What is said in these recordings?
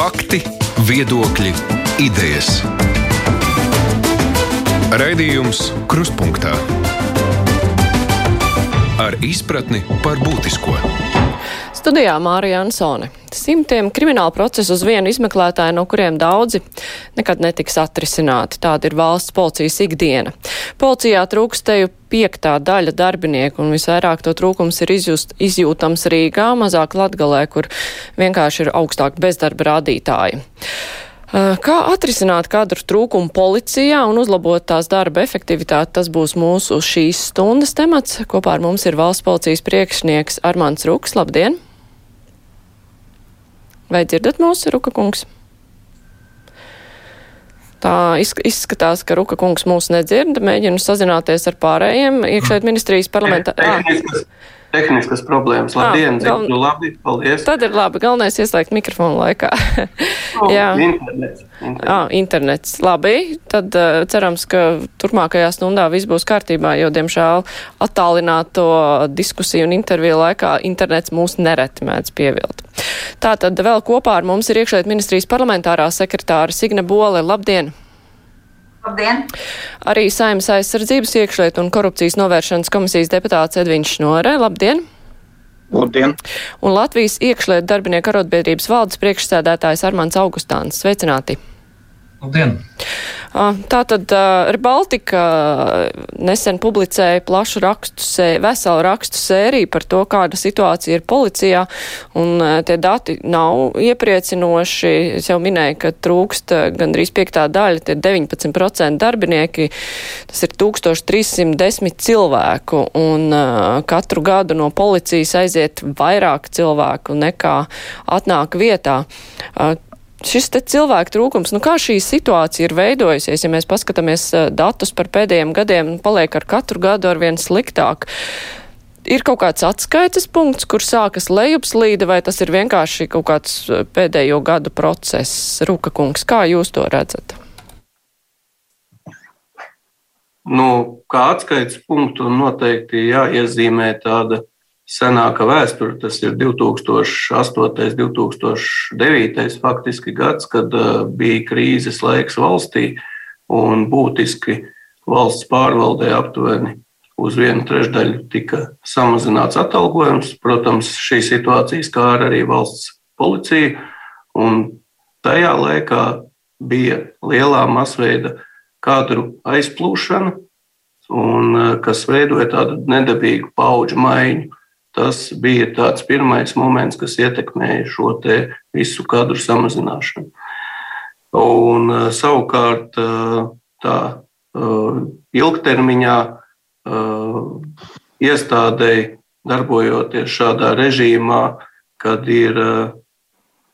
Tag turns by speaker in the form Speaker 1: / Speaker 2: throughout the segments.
Speaker 1: Fakti, viedokļi, idejas. Raidījums Krustpunktā ar izpratni par būtisko.
Speaker 2: Studijā Mārija Ansone. Simtiem kriminālu procesu uz vienu izmeklētāju, no kuriem daudzi nekad netiks atrisināti. Tāda ir valsts policijas ikdiena. Policijā trūkstēju piektā daļa darbinieku, un visvairāk to trūkums ir izjust, izjūtams Rīgā, mazāk Latgalē, kur vienkārši ir augstāk bezdarba rādītāji. Kā atrisināt kadru trūkumu policijā un uzlabot tās darba efektivitāti, tas būs mūsu šīs stundas temats. Kopā ar mums ir valsts policijas priekšnieks Armāns Ruks. Labdien! Vai dzirdat mūsu Ruka kungs? Tā izskatās, ka Ruka kungs mūs nedzird. Mēģinu sazināties ar pārējiem iekšēt ministrijas parlamentā.
Speaker 3: Tehniskas, problēmas. Labdien, gal... dzirdu labi, paldies.
Speaker 2: Tad ir labi, galvenais ieslēgt mikrofonu laikā.
Speaker 3: oh, Jā. Internets. Internets.
Speaker 2: Ah, internets. Labi, tad uh, cerams, ka turpmākajā stundā viss būs kārtībā, jo, diemžēl, attālināto diskusiju un interviju laikā internets mūs nereti mēdz pievilt. Tātad vēl kopā ar mums ir iekšēt ministrijas parlamentārā sekretāra Signe Bole. Labdien!
Speaker 4: Labdien!
Speaker 2: Arī Saimnes aizsardzības iekšlietu un korupcijas novēršanas komisijas deputāts Edviņš Šnore. Labdien!
Speaker 5: Labdien!
Speaker 2: Un Latvijas iekšlietu darbinieku arotbiedrības valdes priekšsēdētājs Armāns Augustāns. Sveicināti!
Speaker 5: Labdien!
Speaker 2: Tātad Rebaltika nesen publicēja plašu rakstu, veselu rakstu sēriju par to, kāda situācija ir policijā, un tie dati nav iepriecinoši. Es jau minēju, ka trūkst gandrīz piektā daļa, tie 19% darbinieki, tas ir 1310 cilvēku, un katru gadu no policijas aiziet vairāk cilvēku nekā atnāk vietā šis cilvēku trūkums, nu kā šī situācija ir veidojusies, ja mēs paskatāmies datus par pēdējiem gadiem, paliek ar katru gadu arvien sliktāk. Ir kaut kāds atskaites punkts, kur sākas lejupslīde, vai tas ir vienkārši kaut kāds pēdējo gadu process? Ruka kungs, kā jūs to redzat?
Speaker 3: Nu, kā atskaites punktu noteikti jāiezīmē tāda senāka vēsture. Tas ir 2008. un 2009. faktiski gads, kad uh, bija krīzes laiks valstī un būtiski valsts pārvaldē aptuveni uz vienu trešdaļu tika samazināts atalgojums. Protams, šī situācija skāra arī valsts policiju, un tajā laikā bija lielā masveida kadru aizplūšana, un, uh, kas veidoja tādu nedabīgu pauģu maiņu. Tas bija tāds pirmais moments, kas ietekmēja šo visu kadru samazināšanu. Un, eh, savukārt, eh, tā eh, ilgtermiņā iestādēji darbojoties šādā režīmā, kad ir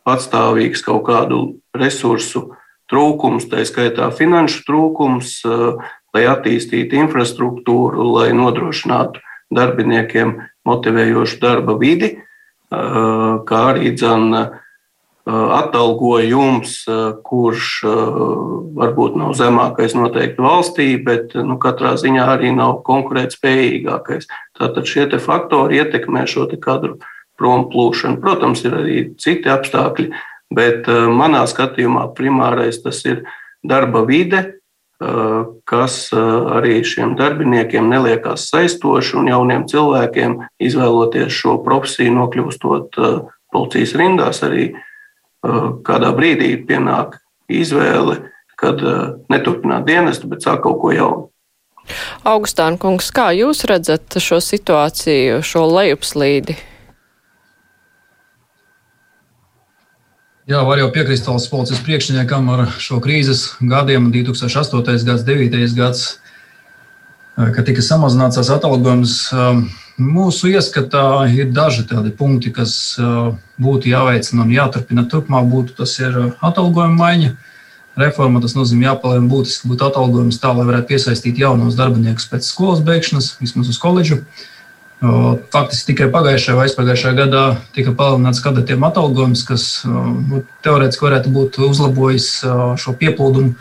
Speaker 3: patstāvīgs kaut kādu resursu trūkums, tā skaitā finanšu trūkums, lai attīstītu infrastruktūru, lai nodrošinātu darbiniekiem motivējošu darba vidi, kā arī dzen, atalgojums, kurš varbūt nav zemākais noteikti valstī, bet nu, katrā ziņā arī nav konkurētspējīgākais. Tātad šie faktori ietekmē šo kadru prom plūšanu. Protams, ir arī citi apstākļi, bet manā skatījumā primārais tas ir darba vide, kas arī šiem darbiniekiem neliekās saistoši un jauniem cilvēkiem izvēloties šo profesiju, nokļūstot policijas rindās, arī kādā brīdī pienāk izvēle, kad neturpināt dienestu, bet sāk kaut ko jaunu.
Speaker 2: Augustāna kungs, kā jūs redzat šo situāciju, šo lejupslīdi?
Speaker 5: Jā, var jau piekrist valsts policijas priekšniekam ar šo krīzes gadiem, 2008. gads, 2009. gads, kad tika samazināts tās atalgojums. Mūsu ieskatā ir daži tādi punkti, kas būtu jāveicina un jāturpina turpmāk. Būtu, tas ir atalgojuma maiņa. Reforma tas nozīmē jāpalielina būtiski būt atalgojums tā, lai varētu piesaistīt jaunos darbiniekus pēc skolas beigšanas, vismaz uz koledžu. Uh, Faktiski tikai pagājušajā vai aizpagājušajā gadā tika palielināts kadetiem atalgojums, kas nu, teorētiski varētu būt uzlabojis šo pieplūdumu.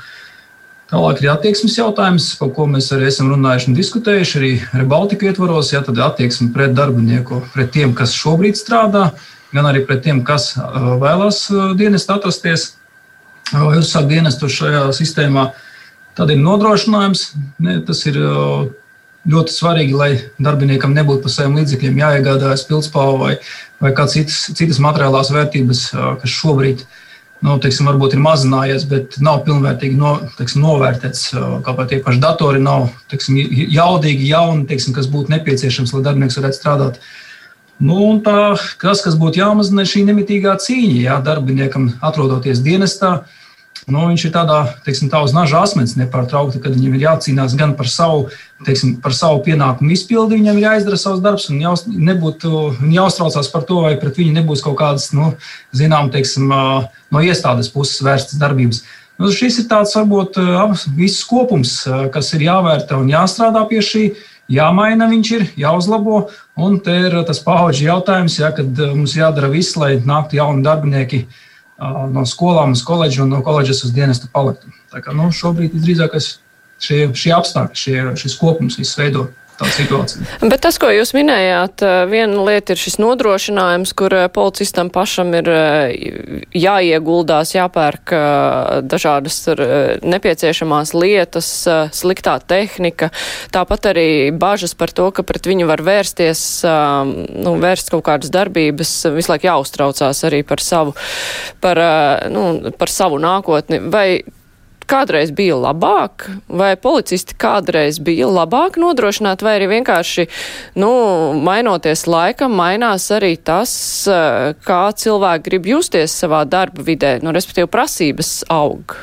Speaker 5: Tālāk ir attieksmes jautājums, par ko mēs arī esam runājuši un diskutējuši. Arī Rebaltika ietvaros, ja tad attieksme pret darbinieku, pret tiem, kas šobrīd strādā, gan arī pret tiem, kas vēlās dienestu atrasties vai uzsākt dienestu šajā sistēmā. Tad ir nodrošinājums. Ne, tas ir ļoti svarīgi, lai darbiniekam nebūtu par saviem līdzekļiem jāiegādājas pildspāva vai, vai kādas citas, citas materiālās vērtības, kas šobrīd nu, teiksim, varbūt ir mazinājies, bet nav pilnvērtīgi no, teiksim, novērtēts. Kāpēc tie paši datori nav teiksim, jaudīgi, jauni, teiksim, kas būtu nepieciešams, lai darbinieks varētu strādāt. Nu, tā, kas, kas būtu jāmazina, ir šī nemitīgā cīņa. Jā, darbiniekam atrodoties dienestā, Nu, viņš ir tādā, teiksim, tā uz naža asmens nepārtraukti, kad viņam ir jācīnās gan par savu, teiksim, par savu pienākumu izpildi, viņam ir jāizdara savs darbs un jāuz, nebūtu, jāuztraucās par to, vai pret viņu nebūs kaut kādas, nu, zinām, teiksim, no iestādes puses vērstas darbības. Nu, šis ir tāds, varbūt, viss kopums, kas ir jāvērtē un jāstrādā pie šī. Jāmaina viņš ir, jāuzlabo, un te ir tas paudžu jautājums, ja, kad mums jādara viss, lai nāktu jauni darbinieki no skolām uz koledžu un no koledžas uz dienestu paliktu. Tā kā nu, šobrīd visdrīzāk šie, šie apstākļi, šie, šis kopums viss veido tā situācija.
Speaker 2: Bet tas, ko jūs minējāt, eh, viena lieta ir šis nodrošinājums, kur eh, policistam pašam ir eh, jāieguldās, jāpērk dažādas nepieciešamās lietas, sliktā tehnika. Tāpat arī bažas par to, ka pret viņu var vērsties, nu, vērst kaut kādas darbības, visu laiku jāuztraucās arī par savu, par, nu, par savu nākotni. Vai kādreiz bija labāk, vai policisti kādreiz bija labāk nodrošināt, vai arī vienkārši, nu, mainoties laikam, mainās arī tas, eh, kā cilvēki grib justies savā darba vidē, nu, respektīvi prasības aug.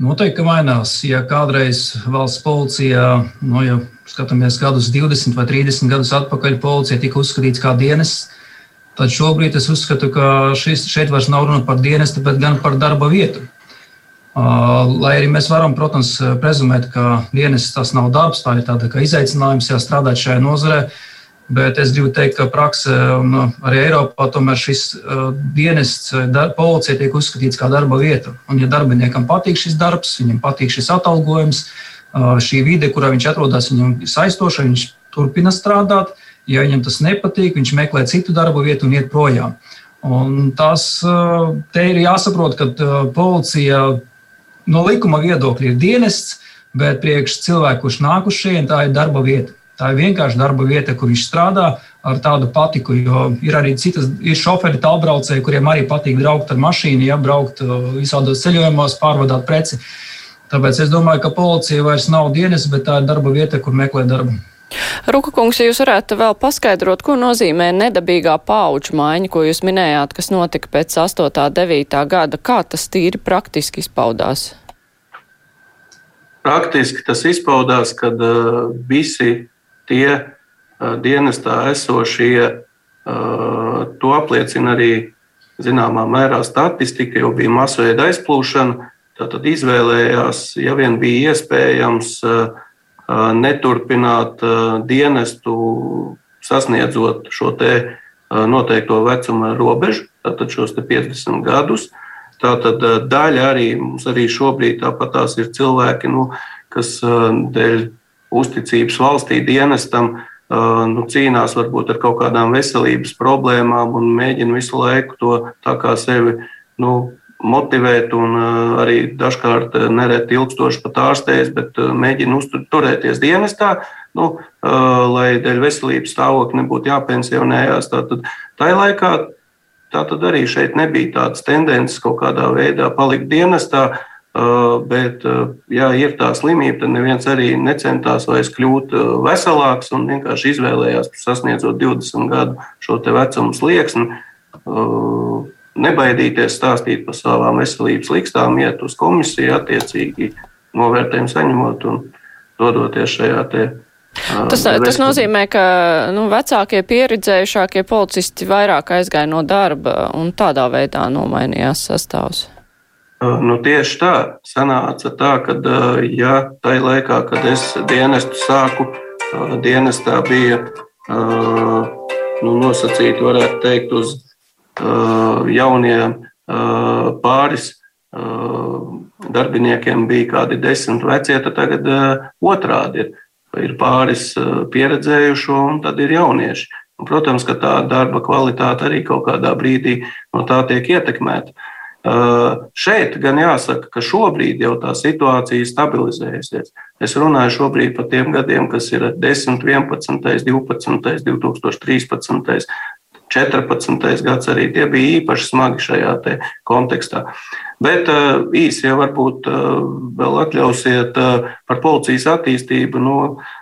Speaker 5: Noteikti, ka mainās. Ja kādreiz valsts policijā, nu, ja skatāmies gadus 20 vai 30 gadus atpakaļ, policija tika uzskatīts kā dienests, Tad šobrīd es uzskatu, ka šis, šeit vairs nav runa par dienestu, bet gan par darba vietu. Lai arī mēs varam, protams, prezumēt, ka dienests tas nav darbs, tā ir tāda izaicinājums strādāt šajā nozarē. Bet es gribu teikt, ka praksē un arī Eiropā tomēr šis dienests, policija tiek uzskatīts kā darba vieta. Un, ja darbiniekam patīk šis darbs, viņam patīk šis atalgojums, šī vide, kurā viņš atrodas, viņam ir saistoša, viņš turpina strādāt. Ja viņam tas nepatīk, viņš meklē citu darbu vietu un iet projām. Un tas te ir jāsaprot, ka policija no likuma viedokļa ir dienests, bet priekš cilvēku, kurš nāk uz šejienes, tā ir darba vieta. Tā ir vienkārši darba vieta, kur viņš strādā ar tādu patiku. Jo ir arī citas, ir šoferi, tālbraucēji, kuriem arī patīk braukt ar mašīnu, ja braukt visādos ceļojumos, pārvadāt preci. Tāpēc es domāju, ka policija vairs nav dienas, bet tā ir darba vieta, kur meklē darbu.
Speaker 2: Ruka kungs, ja jūs varētu vēl paskaidrot, ko nozīmē nedabīgā pauģu maiņa, ko jūs minējāt, kas notika pēc 8. 9. gada, kā tas tīri praktiski izpaudās?
Speaker 3: Praktiski tas izpaudās, kad uh, visi tie uh, dienestā esošie, uh, to apliecina arī zināmā mērā statistika, jo bija masveida aizplūšana. Tātad izvēlējās, ja vien bija iespējams, uh, neturpināt dienestu, sasniedzot šo noteikto vecuma robežu, tātad šos 50 gadus. Tātad daļa arī mums arī šobrīd tāpat tās ir cilvēki, nu, kas dēļ uzticības valstī dienestam nu, cīnās varbūt ar kaut kādām veselības problēmām un mēģina visu laiku to tā kā sevi nu, motivēt un uh, arī dažkārt uh, nereti ilgstoši pat ārstējas, bet uh, mēģina uzturēties dienestā, nu, lai dēļ veselības stāvokļa nebūtu jāpensionējās. Tātad tajā laikā tātad arī šeit nebija tādas tendences kaut kādā veidā palikt dienestā. Bet, ja ir tā slimība, tad neviens arī necentās vairs kļūt veselāks un vienkārši izvēlējās, sasniedzot 20 gadu šo vecumu slieksni nebaidīties stāstīt par savām veselības likstām, iet uz komisiju, attiecīgi novērtējumu saņemot un dodoties šajā te.
Speaker 2: Tas, tas nozīmē, ka nu, vecākie, pieredzējušākie policisti vairāk aizgāja no darba un tādā veidā nomainījās sastāvs.
Speaker 3: Nu, tieši tā, sanāca tā, ka, ja tajā laikā, kad es dienestu sāku, dienestā bija nu, nosacīti, varētu teikt, uz jaunie pāris darbiniekiem bija kādi desmit vecie, tad tagad otrādi ir. Ir pāris pieredzējušo, un tad ir jaunieši. Un, protams, ka tā darba kvalitāte arī kaut kādā brīdī no tā tiek ietekmēta. Šeit gan jāsaka, ka šobrīd jau tā situācija stabilizējusies. Es runāju šobrīd par tiem gadiem, kas ir 10, 11, 12, 2013. 14. gads arī tie bija īpaši smagi šajā kontekstā. Bet uh, īsi jau varbūt uh, vēl atļausiet uh, par policijas attīstību. No,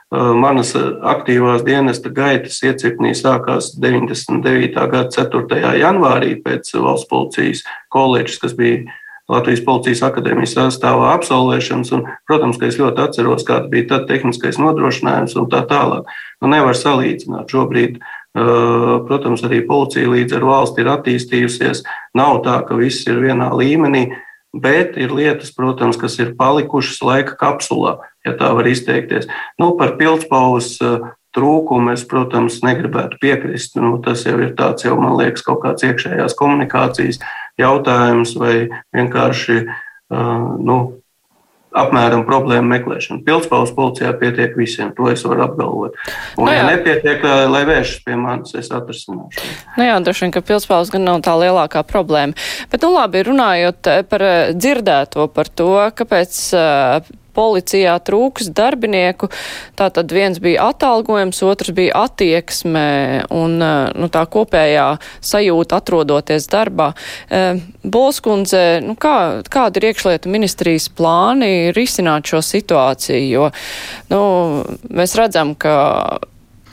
Speaker 3: Manas aktīvās dienesta gaitas iecirknī sākās 99. gada 4. janvārī pēc valsts policijas koledžas, kas bija Latvijas Policijas akadēmijas sastāvā absolvēšanas. Un, protams, ka es ļoti atceros, kāda bija tad tehniskais nodrošinājums un tā tālāk. Nu, nevar salīdzināt šobrīd. Protams, arī policija līdz ar valsti ir attīstījusies. Nav tā, ka viss ir vienā līmenī, bet ir lietas, protams, kas ir palikušas laika kapsulā, ja tā var izteikties. Nu, par pildspaules trūkumu es, protams, negribētu piekrist. Nu, tas jau ir tāds, jau, man liekas, kaut kāds iekšējās komunikācijas jautājums vai vienkārši nu, apmēram problēmu meklēšana. Pilspaules policijā pietiek visiem, to es varu apgalvot. Un, no nu jā. ja nepietiek, lai vēršas pie manis, es atrisināšu.
Speaker 2: Nu jā, droši vien, ka pilspaules gan nav tā lielākā problēma. Bet, nu labi, runājot par dzirdēto par to, kāpēc policijā trūks darbinieku. Tātad viens bija atalgojums, otrs bija attieksme un nu, tā kopējā sajūta atrodoties darbā. Bolskundze, nu, kā, kāda ir iekšlietu ministrijas plāni risināt šo situāciju? Jo nu, mēs redzam, ka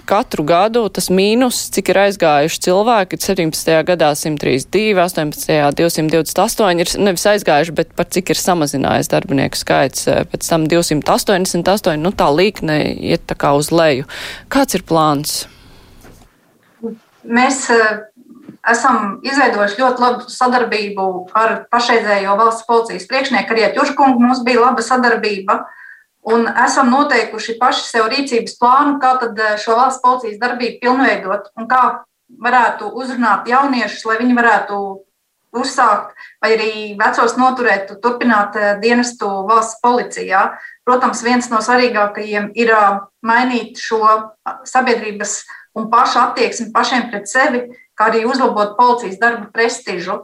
Speaker 2: katru gadu tas mīnus, cik ir aizgājuši cilvēki, 17. gadā 132, 18. 228 ir nevis aizgājuši, bet par cik ir samazinājies darbinieku skaits, eh, pēc tam 288, nu tā līkne iet tā kā uz leju. Kāds ir plāns?
Speaker 4: Mēs uh, esam izveidojuši ļoti labu sadarbību ar pašreizējo valsts policijas priekšnieku, arī ar Južkungu mums bija laba sadarbība. Uh, un esam noteikuši paši sev rīcības plānu, kā tad eh, šo valsts policijas darbību pilnveidot un kā varētu uzrunāt jauniešus, lai viņi varētu uzsākt vai arī vecos noturēt, turpināt eh, dienestu valsts policijā. Protams, viens no svarīgākajiem ir eh, mainīt šo sabiedrības un pašu attieksmi pašiem pret sevi, kā arī uzlabot policijas darba prestižu.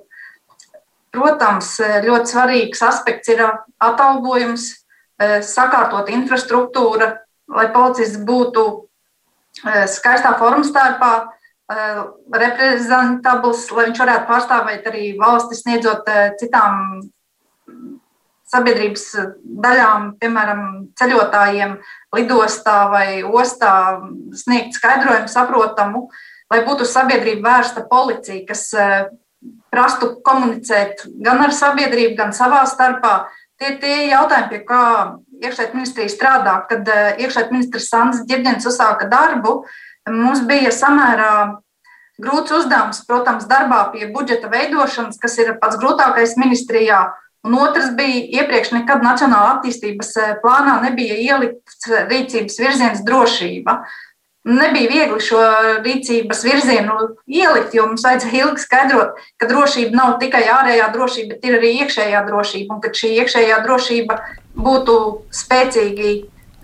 Speaker 4: Protams, ļoti svarīgs aspekts ir atalgojums, sakārtot infrastruktūra, lai policists būtu eh, skaistā starpā, eh, reprezentabls, lai viņš varētu pārstāvēt arī valsti, sniedzot citām sabiedrības daļām, piemēram, ceļotājiem, lidostā vai ostā, sniegt skaidrojumu, saprotamu, lai būtu sabiedrība vērsta policija, kas prastu komunicēt gan ar sabiedrību, gan savā starpā, Tie ir tie jautājumi, pie kā iekšlietu ministrija strādā. Kad eh, iekšlietu ministrs Sandrs Girģents uzsāka darbu, mums bija samērā grūts uzdevums, protams, darbā pie budžeta veidošanas, kas ir pats grūtākais ministrijā. Un otrs bija, iepriekš nekad Nacionāla attīstības eh, plānā nebija ielikts rīcības virziens drošība. Nebija viegli šo rīcības virzienu ielikt, jo mums vajadzēja ilgi skaidrot, ka drošība nav tikai ārējā drošība, bet ir arī iekšējā drošība. Un ka šī iekšējā drošība būtu spēcīgi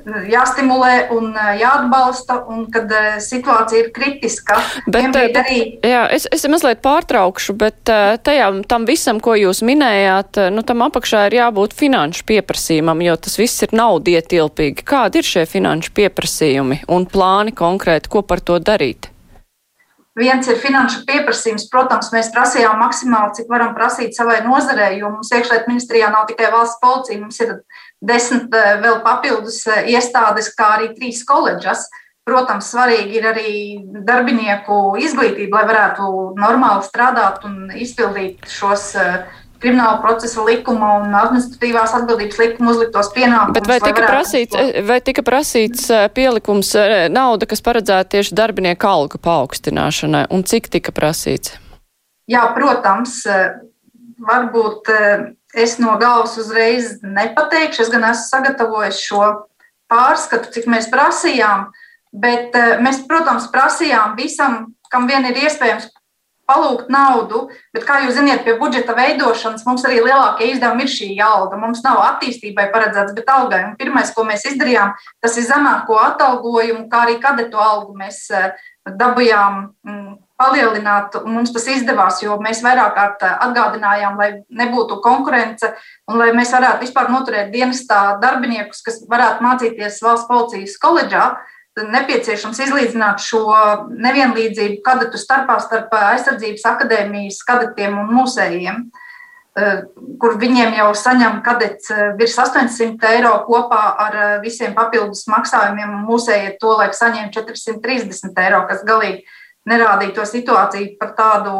Speaker 4: jāstimulē un jāatbalsta, un kad situācija ir kritiska.
Speaker 2: Bet, bet arī... jā, es, es mazliet pārtraukšu, bet tajā, tam visam, ko jūs minējāt, nu, tam apakšā ir jābūt finanšu pieprasījumam, jo tas viss ir naudietilpīgi. Kādi ir šie finanšu pieprasījumi un plāni konkrēti, ko par to darīt?
Speaker 4: Viens ir finanšu pieprasījums. Protams, mēs prasījām maksimāli, cik varam prasīt savai nozarei, jo mums iekšlietu ministrijā nav tikai valsts policija, mums ir desmit eh, vēl papildus eh, iestādes, kā arī trīs koledžas. Protams, svarīgi ir arī darbinieku izglītība, lai varētu normāli strādāt un izpildīt šos eh, krimināla procesa likuma un administratīvās atbildības likuma uzliktos pienākumus.
Speaker 2: Bet vai tika, prasīts, vai tika prasīts pielikums nauda, kas paredzēta tieši darbinieku algu paaugstināšanai, un cik tika prasīts?
Speaker 4: Jā, protams, varbūt es no galvas uzreiz nepateikšu. Es gan esmu sagatavojis šo pārskatu, cik mēs prasījām, bet mēs, protams, prasījām visam, kam vien ir iespējams palūgt naudu, bet, kā jūs zināt, pie budžeta veidošanas mums arī lielākie izdevumi ir šī alga. Mums nav attīstībai paredzēts, bet algai. Un pirmais, ko mēs izdarījām, tas ir zemāko atalgojumu, kā arī kadetu algu mēs dabūjām mm, palielināt, un mums tas izdevās, jo mēs vairāk kārt atgādinājām, lai nebūtu konkurence un lai mēs varētu vispār noturēt dienestā darbiniekus, kas varētu mācīties valsts policijas koledžā. Nepieciešams izlīdzināt šo nevienlīdzību kadetu starpā starp aizsardzības akadēmijas kadetiem un mūsējiem. Eh, kur viņiem jau saņem kadets eh, virs 800 eiro kopā ar eh, visiem papildus maksājumiem, un mūsējie to laik saņēma 430 eiro, kas galīgi nerādīja to situāciju par tādu,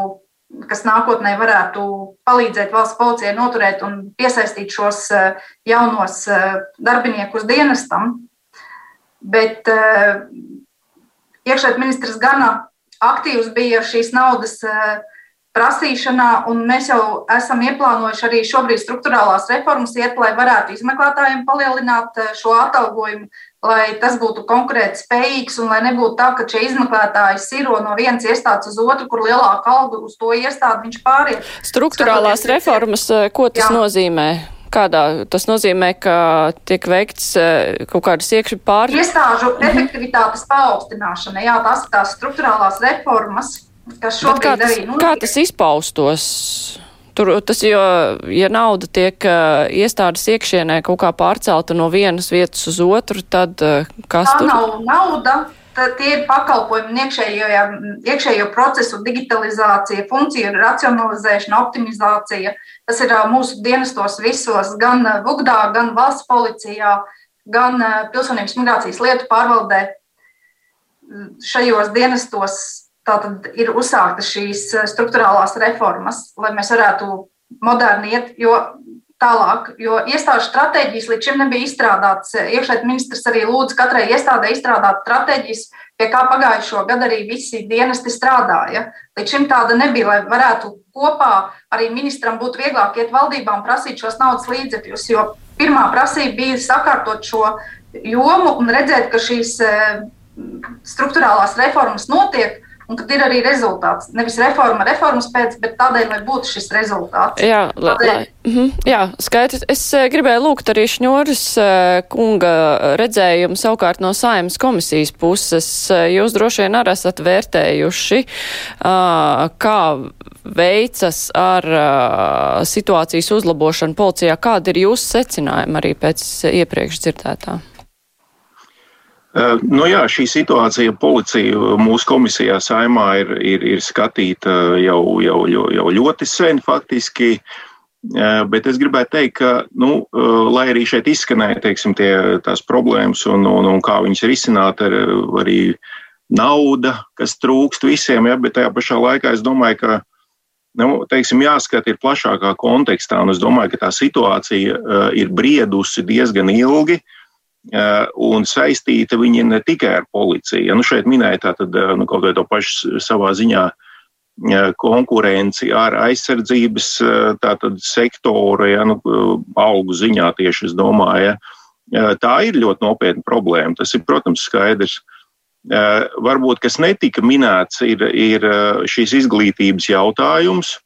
Speaker 4: kas nākotnē varētu palīdzēt valsts policijai noturēt un piesaistīt šos jaunos darbiniekus dienestam. Bet iekšēt ministrs gana aktīvs bija šīs naudas prasīšanā, un mēs jau esam ieplānojuši arī šobrīd struktūrālās reformas iet, lai varētu izmeklētājiem palielināt eh, šo atalgojumu, lai tas būtu konkurēt spējīgs un lai nebūtu tā, ka šie izmeklētāji siro no vienas iestādes uz otru, kur lielāka alga uz to iestādi viņš pāriet.
Speaker 2: Struktūrālās Skatoties, reformas, eh, ko tas jā. nozīmē? Kādā tas nozīmē, ka tiek veikts eh, kaut kādas iekšķi pār...
Speaker 4: Iestāžu mhm. efektivitātes paaugstināšana, jā, tās ir tās struktūrālās reformas kas šobrīd kā tas, arī notiek.
Speaker 2: Kā tas izpaustos? Tur, tas, jo, ja nauda tiek uh, iestādes iekšienē kaut kā pārcelta no vienas vietas uz otru, tad uh, kas
Speaker 4: Tā
Speaker 2: tur?
Speaker 4: nav nauda, tie ir pakalpojumi iekšējo, iekšējo procesu digitalizācija, funkciju racionalizēšana, optimizācija. Tas ir uh, mūsu dienestos visos, gan VUGDā, gan valsts policijā, gan pilsonības migrācijas lietu pārvaldē. Šajos dienestos Tātad ir uzsāktas šīs eh, struktūrālās reformas, lai mēs varētu moderni iet, jo tālāk, jo iestāžu stratēģijas līdz šim nebija izstrādātas. Iekšēt ministrs arī lūdz katrai iestādē izstrādāt stratēģijas, pie kā pagājušo gadu arī visi dienesti strādāja. Līdz šim tāda nebija, lai varētu kopā arī ministram būt vieglāk iet valdībā un prasīt šos naudas līdzekļus, jo pirmā prasība bija sakārtot šo jomu un redzēt, ka šīs eh, struktūrālās reformas notiek un kad ir arī rezultāts. Nevis reforma reformas pēc, bet tādēļ, lai būtu šis rezultāts.
Speaker 2: Jā, la, la, -hmm, jā skaidrs. Es eh, gribēju lūgt arī Šņoras eh, kunga redzējumu savukārt no saimas komisijas puses. Eh, jūs droši vien arī esat vērtējuši, kā veicas ar situācijas uzlabošanu policijā. Kādi ir jūsu secinājumi arī pēc iepriekš dzirdētā?
Speaker 6: Nu jā, šī situācija policija mūsu komisijā saimā ir, ir, ir skatīta jau, jau, jau, ļoti sen faktiski. Bet es gribētu teikt, ka, nu, lai arī šeit izskanēja teiksim, tie, tās problēmas un, un, un kā viņas risināt, ar, arī nauda, kas trūkst visiem, ja, bet tajā pašā laikā es domāju, ka nu, teiksim, jāskata ir plašākā kontekstā. Es domāju, ka tā situācija ir briedusi diezgan ilgi. Uh, un saistīta viņa ne tikai ar policiju. Nu, šeit minēja tātad, nu, kaut vai to pašu savā ziņā konkurenci ar aizsardzības tātad, sektoru, ja, nu, algu ziņā tieši es domāju. Ja. Tā ir ļoti nopietna problēma. Tas ir, protams, skaidrs. Varbūt, kas netika minēts, ir, ir šīs izglītības jautājums,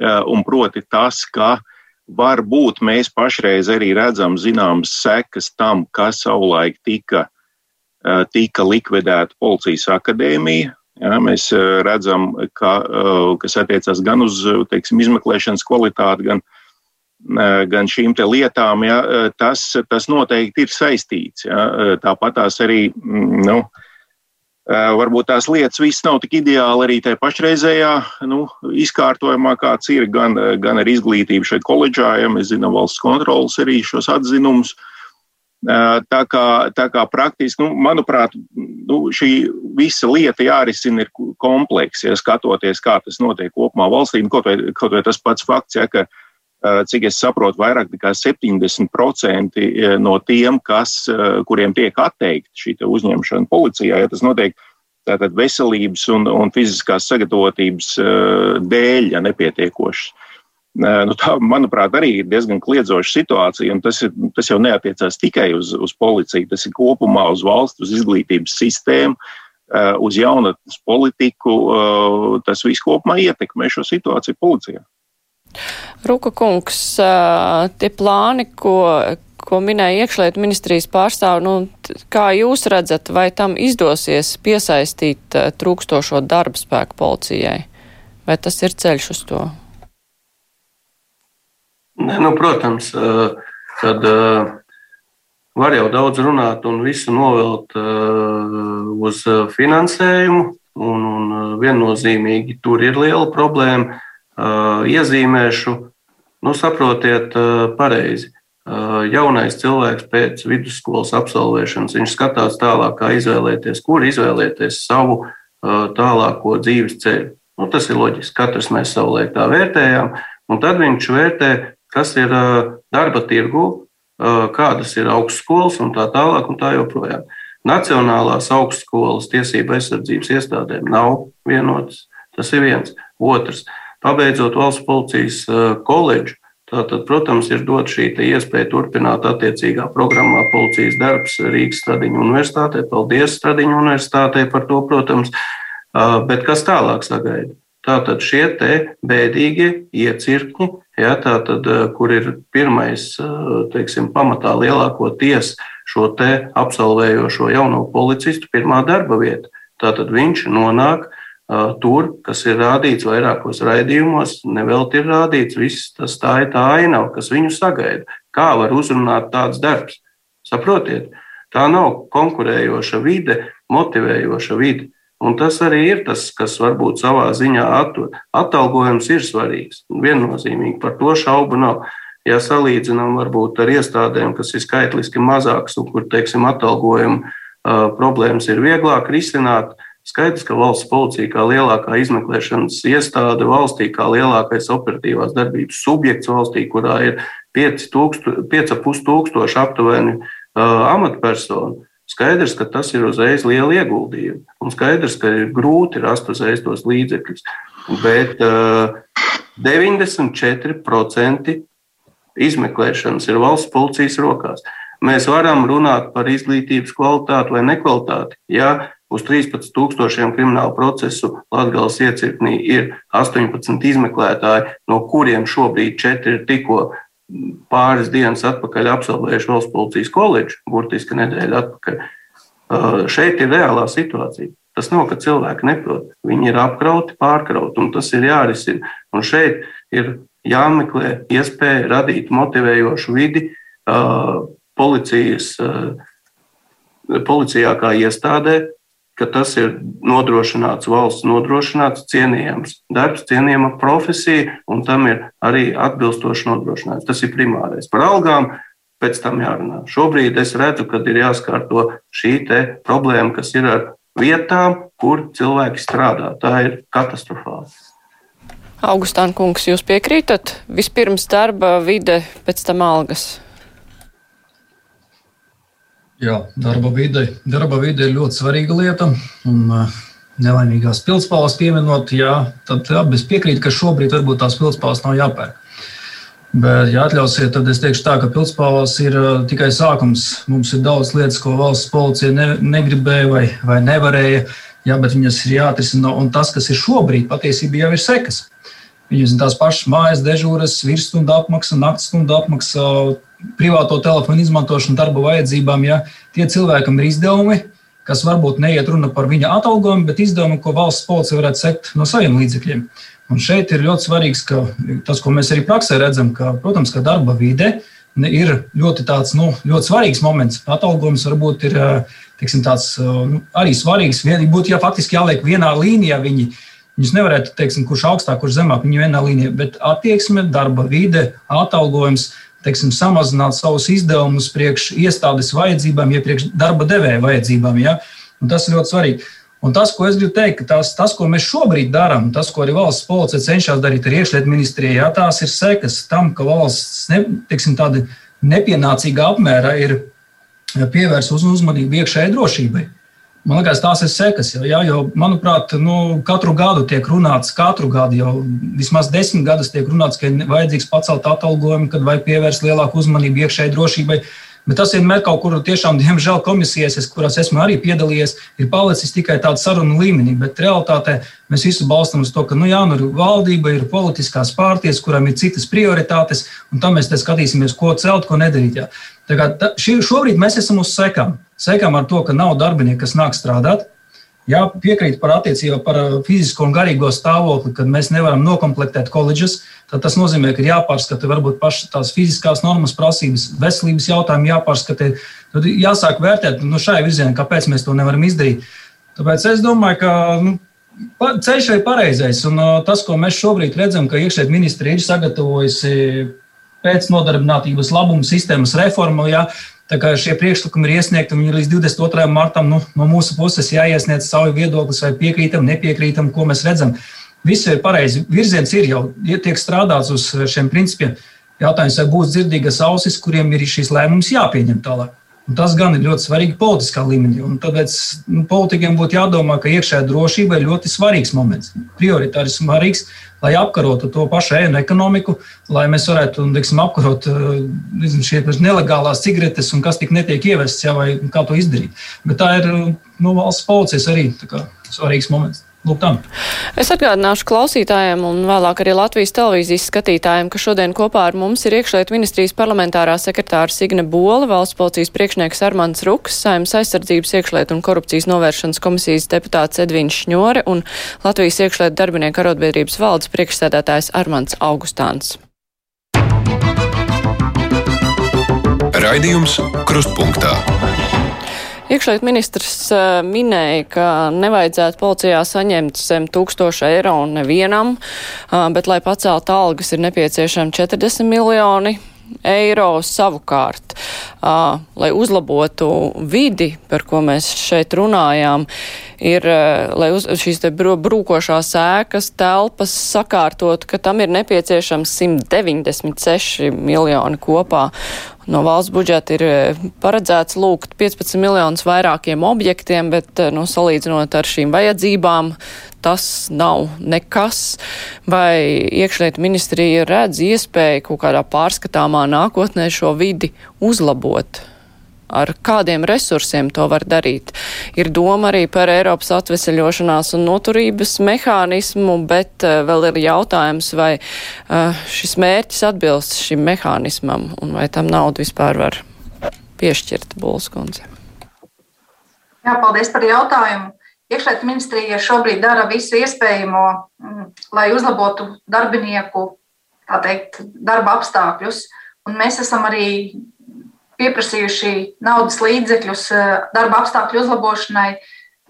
Speaker 6: un proti tas, ka uh, Varbūt mēs pašreiz arī redzam zināmas sekas tam, kas savulaik tika, eh, tika likvidēta policijas akadēmija. Ja, mēs eh, redzam, ka, eh, kas attiecas gan uz teiksim, izmeklēšanas kvalitāti, gan, gan šīm lietām, ja, tas, tas noteikti ir saistīts. Ja. Tāpat tās arī mm, nu, Varbūt tās lietas viss nav tik ideāli arī tajā pašreizējā nu, izkārtojumā, kāds ir gan, gan ar izglītību šeit koledžā, ja mēs zinām valsts kontrolas arī šos atzinumus. Tā kā, tā kā praktiski, nu, manuprāt, nu, šī visa lieta jārisina ir kompleks, ja skatoties, kā tas notiek kopumā valstī. Kaut vai, kaut vai tas pats fakts, ja, ka uh, Eh, cik es saprotu, vairāk nekā 70% eh, no tiem, kas, eh, kuriem tiek atteikta šī uzņemšana policijā, ja tas notiek tātad veselības un, un fiziskās sagatavotības dēļ, ja nepietiekošas. Nu, tā, manuprāt, arī ir diezgan kliedzoša situācija, tas, ir, tas jau neatiecās tikai uz, uz policiju, tas ir kopumā uz valsts, uz izglītības sistēmu, uz jaunatnes politiku. Tas viss kopumā ietekmē šo situāciju policijā.
Speaker 2: Ruka kungs, tie plāni, ko ko minēja iekšlietu ministrijas pārstāv, nu, kā jūs redzat, vai tam izdosies piesaistīt trūkstošo darba spēku policijai? Vai tas ir ceļš uz to?
Speaker 3: Ne, nu, protams, kad var jau daudz runāt un visu novilkt uz finansējumu, un, un viennozīmīgi tur ir liela problēma. Iezīmēšu, nu, saprotiet, pareizi. Jaunais cilvēks pēc vidusskolas absolvēšanas, viņš skatās tālāk, kā izvēlēties, kur izvēlēties savu tālāko dzīves ceļu. Nu, tas ir loģiski. Katrs mēs savulaik tā vērtējām. Un tad viņš vērtē, kas ir darba tirgu, kādas ir augstskolas un tā tālāk un tā joprojām. Nacionālās augstskolas tiesība aizsardzības iestādēm nav vienotas. Tas ir viens. Otrs, pabeidzot valsts policijas koledžu, tātad, protams, ir dot šī iespēja turpināt attiecīgā programmā policijas darbs Rīgas Stradiņu universitātē. Paldies Stradiņu universitātei par to, protams. Bet kas tālāk sagaida? Tātad šie te bēdīgie iecirkņi, ja, tātad, kur ir pirmais, teiksim, pamatā lielākoties šo te absolvējošo jauno policistu pirmā darba vieta. Tātad viņš nonāk uh, tur, kas ir rādīts vairākos raidījumos, nevelti ir rādīts, viss tas tā ir tā ainava, kas viņu sagaida. Kā var uzrunāt tāds darbs? Saprotiet, tā nav konkurējoša vide, motivējoša vide. Un tas arī ir tas, kas varbūt savā ziņā attur. Atalgojums ir svarīgs. Viennozīmīgi par to šaubu nav. Ja salīdzinām varbūt ar iestādēm, kas ir skaitliski mazākas un kur, teiksim, atalgojuma uh, problēmas ir vieglāk risināt, skaidrs, ka valsts policija kā lielākā izmeklēšanas iestāde valstī, kā lielākais operatīvās darbības subjekts valstī, kurā ir 5,5 tūkstoši aptuveni uh, amatpersonu, Skaidrs, ka tas ir uzreiz liela ieguldījuma, un skaidrs, ka ir grūti rast uzreiz tos līdzekļus. Bet uh, 94% izmeklēšanas ir valsts policijas rokās. Mēs varam runāt par izglītības kvalitāti vai nekvalitāti. Ja uz 13,000 kriminālu procesu Latvijas iecirknī ir 18 izmeklētāji, no kuriem šobrīd 4 ir tikko pāris dienas atpakaļ absolvējuši valsts policijas koledžu, burtiski nedēļu atpakaļ. Uh, šeit ir reālā situācija. Tas nav, ka cilvēki neprot. Viņi ir apkrauti, pārkrauti, un tas ir jārisina. Un šeit ir jāmeklē iespēja radīt motivējošu vidi uh, policijas, uh, policijā kā iestādē, ka tas ir nodrošināts valsts nodrošināts, cienījams darbs, cienījama profesija, un tam ir arī atbilstoši nodrošināts. Tas ir primārais. Par algām pēc tam jārunā. Šobrīd es redzu, ka ir jāskārto šī problēma, kas ir ar vietām, kur cilvēki strādā. Tā ir katastrofāla.
Speaker 2: Augustāna kungs, jūs piekrītat? Vispirms darba vide, pēc tam algas.
Speaker 5: Jā, darba vide, darba vide ir ļoti svarīga lieta. Un, uh, nelaimīgās pilspāles pieminot, jā, tad jā, es piekrītu, ka šobrīd varbūt tās pilspāles nav jāpērk. Bet, ja atļausiet, tad es teikšu tā, ka pilspāles ir uh, tikai sākums. Mums ir daudz lietas, ko valsts policija ne, negribēja vai, vai nevarēja, jā, bet viņas ir jāatrisina. Un tas, kas ir šobrīd, patiesībā jau ir sekas. Viņas ir tās pašas mājas dežūras, virsstundu apmaksa, naktas stundu apmaksa, privāto telefonu izmantošanu darba vajadzībām. Ja tie cilvēkam ir izdevumi, kas varbūt neiet runa par viņa atalgojumu, bet izdevumi, ko valsts policija varētu sekt no saviem līdzekļiem. Un šeit ir ļoti svarīgs ka, tas, ko mēs arī praksē redzam, ka, protams, ka darba vide ir ļoti, tāds, nu, ļoti svarīgs moments. Atalgojums varbūt ir tiksim, tāds, nu, arī svarīgs. Būtu ja faktiski jāliek vienā līnijā viņi. Viņus nevarētu teikt, kurš augstāk, kurš zemāk, viņi vienā līnijā, bet attieksme, darba vide, atalgojums, teiksim, samazināt savus izdevumus priekš iestādes vajadzībām, ja priekš darba devēja vajadzībām. Ja? Un tas ir ļoti svarīgi. Un tas, ko es gribu teikt, tas, tas ko mēs šobrīd darām, tas, ko arī valsts policija cenšas darīt ar iekšlietu ministrijā, ja, tās ir sekas tam, ka valsts ne, teiksim, nepienācīgā apmērā ir pievērsta uzmanību iekšējai drošībai. Man liekas, tās ir sekas. Jā, jo, manuprāt, nu, katru gadu tiek runāts, katru gadu jau vismaz desmit gadus tiek runāts, ka ir vajadzīgs pacelt atalgojumu, kad vajag pievērst lielāku uzmanību iekšējai drošībai. Bet tas vienmēr kaut kur tiešām, diemžēl, komisijās, kurās esmu arī piedalījies, ir palicis tikai tāds sarunu līmenī. Bet realitātē mēs visu balstam uz to, ka nu, jā, nu, valdība ir politiskās pārties, kurām ir citas prioritātes, un tam mēs skatīsimies, ko celt, ko nedarīt. Jā. Tā kā, tā, šī, šobrīd mēs esam uz sekām. Sekām ar to, ka nav darbinieku, kas nāk strādāt. Jā, piekrīt par attiecībā par uh, fizisko un garīgo stāvokli, kad mēs nevaram noklāpēt koledžas. Tas nozīmē, ka ir jāpārskata varbūt pašas tās fiziskās normas, prasības, veselības jautājumi jāpārskata. Tad jāsāk vērtēt no nu, šai virzienā, kāpēc mēs to nevaram izdarīt. Tāpēc es domāju, ka nu, ceļš ir pareizais. Un uh, tas, ko mēs šobrīd redzam, ka iekšējā ministra ir sagatavojusi pēc nodarbinātības labuma sistēmas reformu. Ja, Tā kā šie priekšlikumi ir iesniegti, viņi ir līdz 22. martam nu, no mūsu puses jāiesniedz savu viedokli, vai piekrītam, nepiekrītam, ko mēs redzam. Viss ir pareizi. Virziens ir jau tiek strādāts uz šiem principiem. Jautājums, vai būs dzirdīgas ausis, kuriem ir šīs lēmums jāpieņem tālāk. Un tas gan ir ļoti svarīgi politiskā līmenī. Tāpēc nu, politikiem būtu jādomā, ka iekšējā drošība ir ļoti svarīgs moments, prioritāri svarīgs, lai apkarotu to pašu ēnu ekonomiku, lai mēs varētu teiksim, apkarot šīs nelegālās cigaretes un kas tik netiek ievests, jā, vai kā to izdarīt. Bet tā ir nu, valsts policijas arī kā, svarīgs moments. Lūk, tam.
Speaker 2: Es atgādināšu klausītājiem un vēlāk arī Latvijas televīzijas skatītājiem, ka šodien kopā ar mums ir iekšlietu ministrijas parlamentārā sekretāra Signe Bola, valsts policijas priekšnieks Armants Ruks, saimnes aizsardzības iekšlietu un korupcijas novēršanas komisijas deputāts Edvīns Šņore un Latvijas iekšlietu darbinieku arotbiedrības valdes priekšsēdētājs Armants Augustāns.
Speaker 1: Raidījums Krustpunktā.
Speaker 2: Iekšliet ministrs uh, minēja, ka nevajadzētu policijā saņemt zem tūkstoša eiro nevienam, uh, bet, lai paceltu algas, ir nepieciešami 40 miljoni eiro savukārt, uh, lai uzlabotu vidi, par ko mēs šeit runājām, ir, uh, lai uz, šīs te brūkošās ēkas telpas sakārtot, ka tam ir nepieciešams 196 miljoni kopā. No valsts budžeta ir eh, paredzēts lūgt 15 miljonus vairākiem objektiem, bet eh, nu, salīdzinot ar šīm vajadzībām, tas nav nekas. Vai iekšlietu ministrija redz iespēju kaut kādā pārskatāmā nākotnē šo vidi uzlabot? Ar kādiem resursiem to var darīt. Ir doma arī par Eiropas atveseļošanās un noturības mehānismu, bet uh, vēl ir jautājums, vai uh, šis mērķis atbilst šim mehānismam un vai tam naudu vispār var piešķirt Bulskundze.
Speaker 4: Jā, paldies par jautājumu. Iekšlietu ministrija šobrīd dara visu iespējamo, mm, lai uzlabotu darbinieku teikt, darba apstākļus. Un mēs esam arī pieprasījuši naudas līdzekļus eh, darba apstākļu uzlabošanai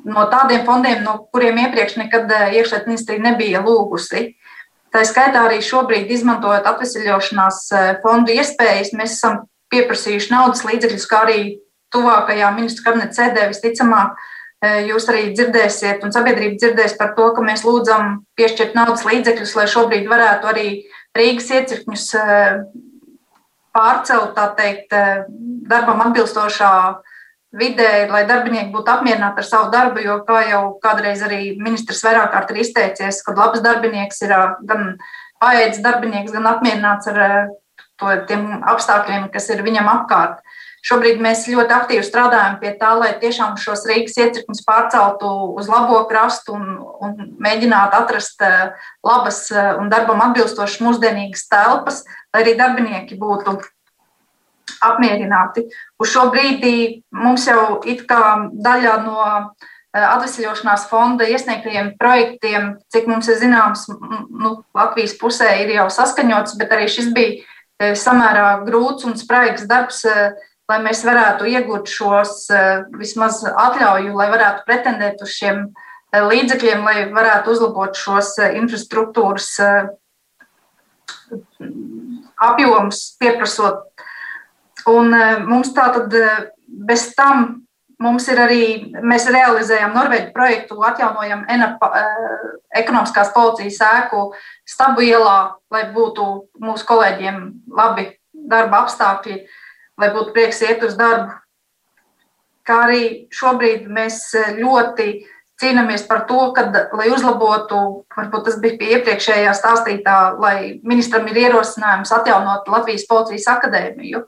Speaker 4: no tādiem fondiem, no kuriem iepriekš nekad eh, iekšlietu ministrija nebija lūgusi. Tā skaitā arī šobrīd, izmantojot atvesļošanās eh, fondu iespējas, mēs esam pieprasījuši naudas līdzekļus, kā arī tuvākajā ministru kabineta sēdē visticamāk. Jūs arī dzirdēsiet, un sabiedrība dzirdēs par to, ka mēs lūdzam piešķirt naudas līdzekļus, lai šobrīd varētu arī Rīgas iecirkņus pārcelt, tā teikt, eh, darbam atbilstošā vidē, lai darbinieki būtu apmierināti ar savu darbu, jo, kā jau kādreiz arī ministrs vairāk kārt ir izteicies, kad labs darbinieks ir eh, gan paēdis darbinieks, gan apmierināts ar eh, to, tiem apstākļiem, kas ir viņam apkārt. Šobrīd mēs ļoti aktīvi strādājam pie tā, lai tiešām šos Rīgas iecirkņus pārceltu uz labo krastu un, un mēģinātu atrast labas un darbam atbilstošas mūsdienīgas telpas, lai arī darbinieki būtu apmierināti. Uz šo brīdi mums jau kā daļa no atvesļošanās fonda iesniegtajiem projektiem, cik mums ir zināms, nu, Latvijas pusē ir jau saskaņots, bet arī šis bija samērā grūts un spraigs darbs lai mēs varētu iegūt šos eh, vismaz atļauju, lai varētu pretendēt uz šiem eh, līdzekļiem, lai varētu uzlabot šos eh, infrastruktūras apjomus, pieprasot. Un mums tā tad bez tam mums ir arī, mēs realizējam Norvēģu projektu, atjaunojam ENAP ekonomiskās policijas ēku stabu ielā, lai būtu mūsu kolēģiem labi darba apstākļi. Uh, lai būtu prieks iet uz darbu. Kā arī šobrīd mēs ļoti cīnāmies par to, ka, lai uzlabotu, varbūt tas bija pie iepriekšējā stāstītā, lai ministram ir ierosinājums atjaunot Latvijas Policijas akadēmiju.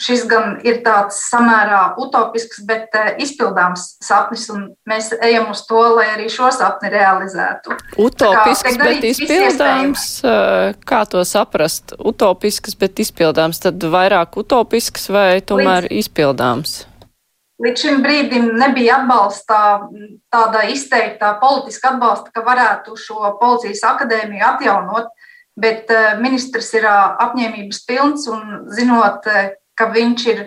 Speaker 4: Šis gan ir tāds samērā utopisks, bet izpildāms sapnis, un mēs ejam uz to, lai arī šo sapni realizētu.
Speaker 2: Utopisks, kā, bet izpildāms, kā to saprast? Utopisks, bet izpildāms, tad vairāk utopisks vai tomēr Līdz... izpildāms?
Speaker 4: Līdz šim brīdim nebija atbalsta, tāda izteikta politiska atbalsta, ka varētu šo policijas akadēmiju atjaunot, bet ministrs ir apņēmības pilns un zinot, ka viņš ir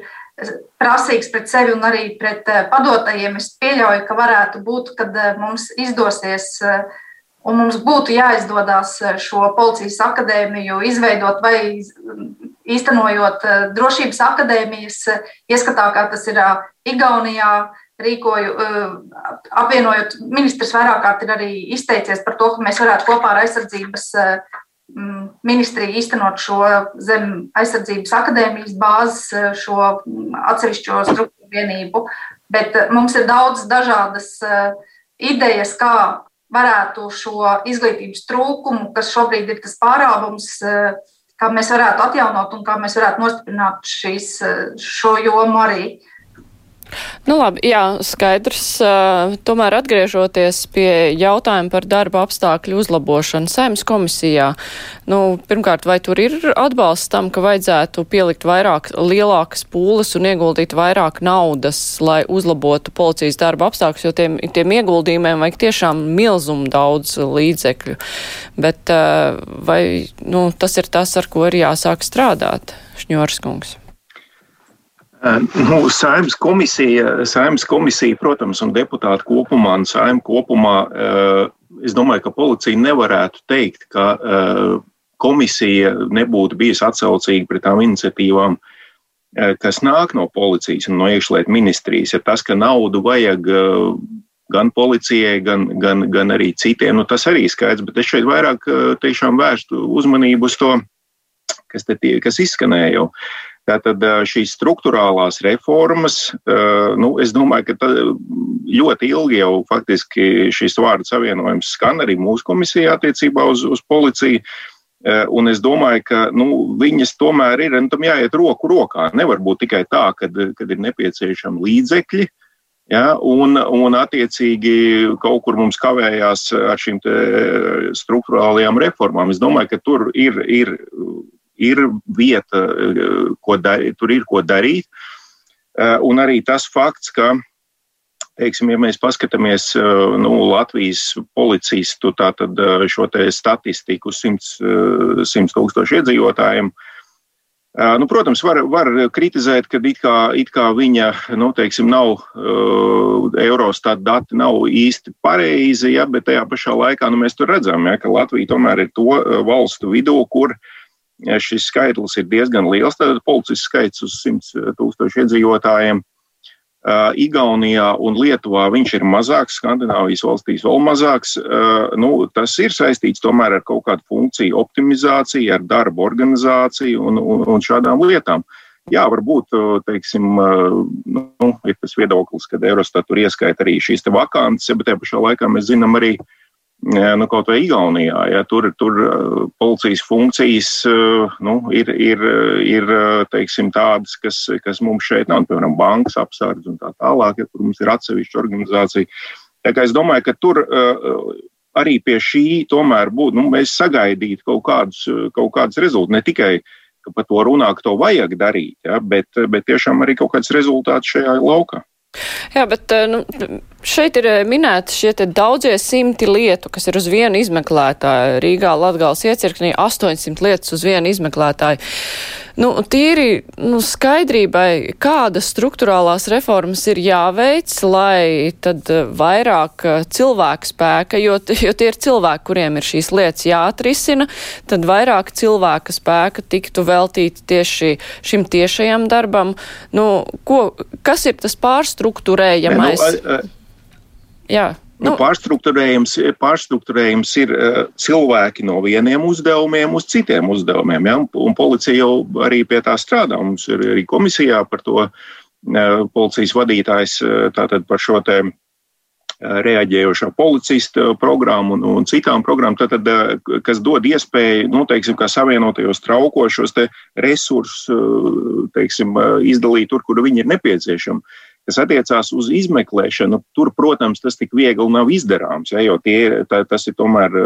Speaker 4: prasīgs pret sevi un arī pret eh, padotajiem. Es pieļauju, ka varētu būt, kad eh, mums izdosies eh, un mums būtu jāizdodas šo policijas akadēmiju izveidot vai īstenojot drošības akadēmijas ieskatā, kā tas ir Igaunijā. Rīkoju, apvienojot, ministrs vairāk kārt ir arī izteicies par to, ka mēs varētu kopā ar aizsardzības Mm, ministrija īstenot šo zem aizsardzības akadēmijas bāzes, eh, šo mm, atsevišķo struktūru vienību, bet eh, mums ir daudz dažādas eh, idejas, kā varētu šo izglītības trūkumu, kas šobrīd ir tas pārāvums, kā mēs varētu atjaunot un kā mēs varētu nostiprināt šīs, šo jomu arī.
Speaker 2: Nu labi, jā, skaidrs. Tomēr atgriežoties pie jautājuma par darba apstākļu uzlabošanu Saimas komisijā, nu, pirmkārt, vai tur ir atbalsts tam, ka vajadzētu pielikt vairāk lielākas pūles un ieguldīt vairāk naudas, lai uzlabotu policijas darba apstākļus, jo tiem, tiem ieguldījumiem vajag tiešām milzumu daudz līdzekļu. Bet vai nu, tas ir tas, ar ko ir jāsāk strādāt, Šņors kungs?
Speaker 6: Nu, saimnes komisija, saimnes komisija, protams, un deputāti kopumā un saimne kopumā, es domāju, ka policija nevarētu teikt, ka komisija nebūtu bijusi atsaucīga pret tām iniciatīvām, kas nāk no policijas un no iekšlietu ministrijas. Ir tas, ka naudu vajag gan policijai, gan, gan, gan arī citiem, nu, tas arī skaidrs, bet es šeit vairāk tiešām vērstu uzmanību uz to, kas, tie, kas izskanēja jau. Tātad šīs struktūrālās reformas, nu, es domāju, ka ļoti ilgi jau faktiski šis vārdu savienojums skan arī mūsu komisijā attiecībā uz, uz policiju. Un es domāju, ka nu, viņas tomēr ir, un tam jāiet roku rokā. Nevar būt tikai tā, kad, kad ir nepieciešami līdzekļi, ja, un, un attiecīgi kaut kur mums kavējās ar šīm struktūrālajām reformām. Es domāju, ka tur ir, ir ir vieta, eh, ko darīt, tur ir ko darīt. Eh, un arī tas fakts, ka, teiksim, ja mēs paskatāmies eh, nu, Latvijas policistu tātad, šo statistiku uz 100, 100 tūkstošu iedzīvotājiem, Nu, protams, var, var kritizēt, ka it kā, it kā viņa nu, teiksim, nav, Eurostat dati nav īsti pareizi, ja, bet tajā pašā laikā nu, mēs tur redzam, ja, ka Latvija tomēr ir to valstu vidū, kur uh, šis skaitlis ir diezgan liels. Tad policijas skaits uz 100 eh, tūkstošu iedzīvotājiem. Uh, Igaunijā un Lietuvā viņš ir mazāks, Skandināvijas valstīs vēl mazāks. Uh, nu, tas ir saistīts tomēr ar kaut kādu funkciju optimizāciju, ar darbu organizāciju un, un, un šādām lietām. Jā, varbūt teiksim, nu, ir tas viedoklis, ka Eurostat tur ieskaita arī šīs vakances, bet tajā pašā laikā mēs zinām arī, uh, nu, kaut vai Igaunijā. Ja, tur, tur uh, policijas funkcijas uh, nu, ir, ir, ir teiksim, tādas, kas, kas mums šeit nav, piemēram, bankas apsardz un tā tālāk, ja, kur mums ir atsevišķa organizācija. Tā kā es domāju, ka tur arī pie šī tomēr būtu, nu, mēs sagaidītu kaut kādus, kaut kādus rezultātus. Ne tikai, ka par to runā, ka to vajag darīt, ja, bet, bet tiešām arī kaut kāds rezultāts šajā laukā.
Speaker 2: Jā, bet nu, Šeit ir eh, minēti šie daudzie simti lietu, kas ir uz vienu izmeklētāju. Rīgā Latgals iecirknī 800 lietas uz vienu izmeklētāju. Nu, tīri nu, skaidrībai, kādas struktūrālās reformas ir jāveic, lai tad eh, vairāk eh, cilvēku spēka, jo, jo tie ir cilvēki, kuriem ir šīs lietas jāatrisina, tad vairāk cilvēka spēka tiktu veltīti tieši šim tiešajam darbam. Nu, ko, kas ir tas pārstruktūrējamais? Ne, nu,
Speaker 6: Jā. Nu, nu, pārstruktūrējums, pārstruktūrējums ir uh, cilvēki no vieniem uzdevumiem uz citiem uzdevumiem. Ja? Un policija jau arī pie tā strādā. Mums ir arī komisijā par to uh, policijas vadītājs uh, par šo te reaģējošā policista programmu un, un citām programmām, tad, kas dod iespēju, nu, teiksim, kā savienotajos traukos šos resursus, teiksim, izdalīt tur, kur viņi ir nepieciešami. Kas attiecās uz izmeklēšanu, tur, protams, tas tik viegli nav izdarāms, ja, jo tie, tā, tas ir tomēr,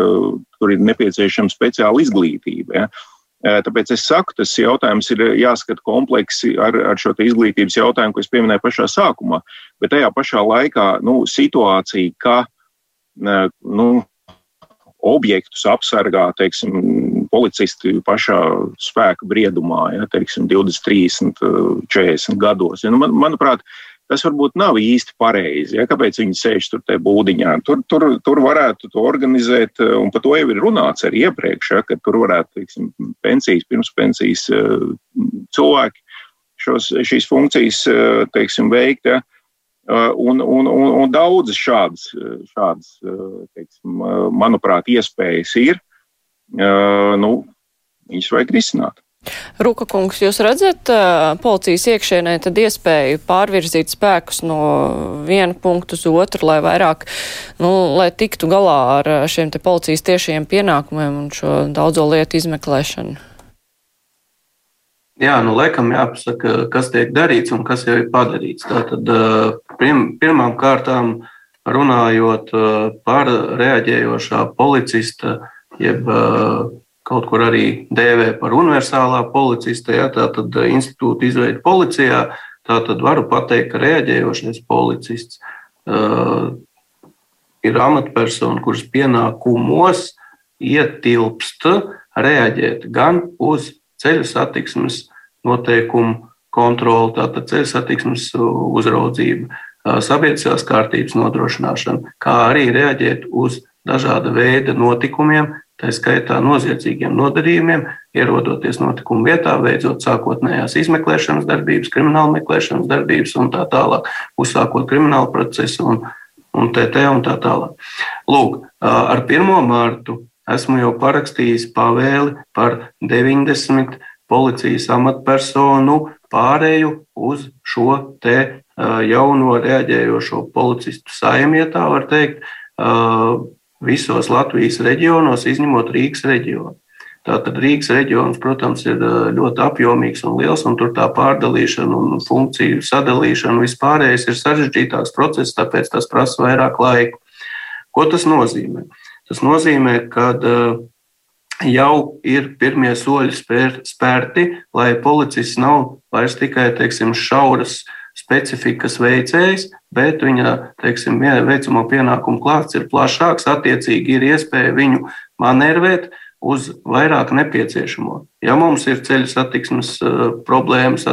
Speaker 6: tur ir nepieciešama speciāla izglītība. Ja. Tāpēc es saku, tas jautājums ir jāskata kompleksi ar, ar šo izglītības jautājumu, ko es pieminēju pašā sākumā. Bet tajā pašā laikā nu, situācija, ka nu, objektus apsargā teiksim, policisti pašā spēka briedumā, ja, teiksim, 20, 30, 40 gados. Ja, nu, man, manuprāt, tas varbūt nav īsti pareizi. Ja? Kāpēc viņi sēž tur tajā būdiņā? Tur, tur, tur varētu to organizēt, eh, un par to jau ir runāts arī iepriekš, ja? ka tur varētu teiksim, pensijas, pirms pensijas eh, cilvēki šos, šīs funkcijas eh, teiksim, veikt. Ja? Un, un, un, un daudzas šādas, šādas teiksim, manuprāt, iespējas ir. Nu, viņas vajag risināt.
Speaker 2: Ruka kungs, jūs redzat policijas iekšienē tad iespēju pārvirzīt spēkus no viena punktu uz otru, lai vairāk, nu, lai tiktu galā ar šiem te policijas tiešiem pienākumiem un šo daudzo lietu izmeklēšanu?
Speaker 3: Jā, nu, laikam jāpasaka, kas tiek darīts un kas jau ir padarīts. Tātad pirm, pirmām kārtām runājot par reaģējošā policista, jeb kaut kur arī dēvē par universālā policista, ja, tātad eh, institūta izveida policijā, tātad varu pateikt, ka reaģējošais policists uh, ir amatpersona, kuras pienākumos ietilpst reaģēt gan uz ceļu satiksmes noteikumu kontroli, tātad ceļu satiksmes uzraudzību, sabiedriskās kārtības nodrošināšanu, kā arī reaģēt uz dažāda veida notikumiem, tā skaitā noziedzīgiem nodarījumiem, ierodoties notikumu vietā, veicot sākotnējās izmeklēšanas darbības, krimināla meklēšanas darbības un tā tālāk, uzsākot kriminālu procesu un, un TT un tā tālāk. Lūk, ar 1. mārtu esmu jau parakstījis pavēli par 90 policijas amatpersonu pārēju uz šo te jauno reaģējošo policistu ja tā var teikt, visos Latvijas reģionos, izņemot Rīgas reģionu. Tātad Rīgas reģions, protams, ir ļoti apjomīgs un liels, un tur tā pārdalīšana un funkciju sadalīšana vispārējais ir sarežģītāks process, tāpēc tas prasa vairāk laika. Ko tas nozīmē? Tas nozīmē, ka jau ir pirmie soļi spēr, spērti, lai policists nav vairs tikai teiksim, šauras specifikas veicējs, bet viņa teiksim, veicamo pienākumu klāsts ir plašāks. Attiecīgi ir iespēja viņu manevrēt uz vairāk nepieciešamo. Ja mums ir ceļu satiksmes problēmas,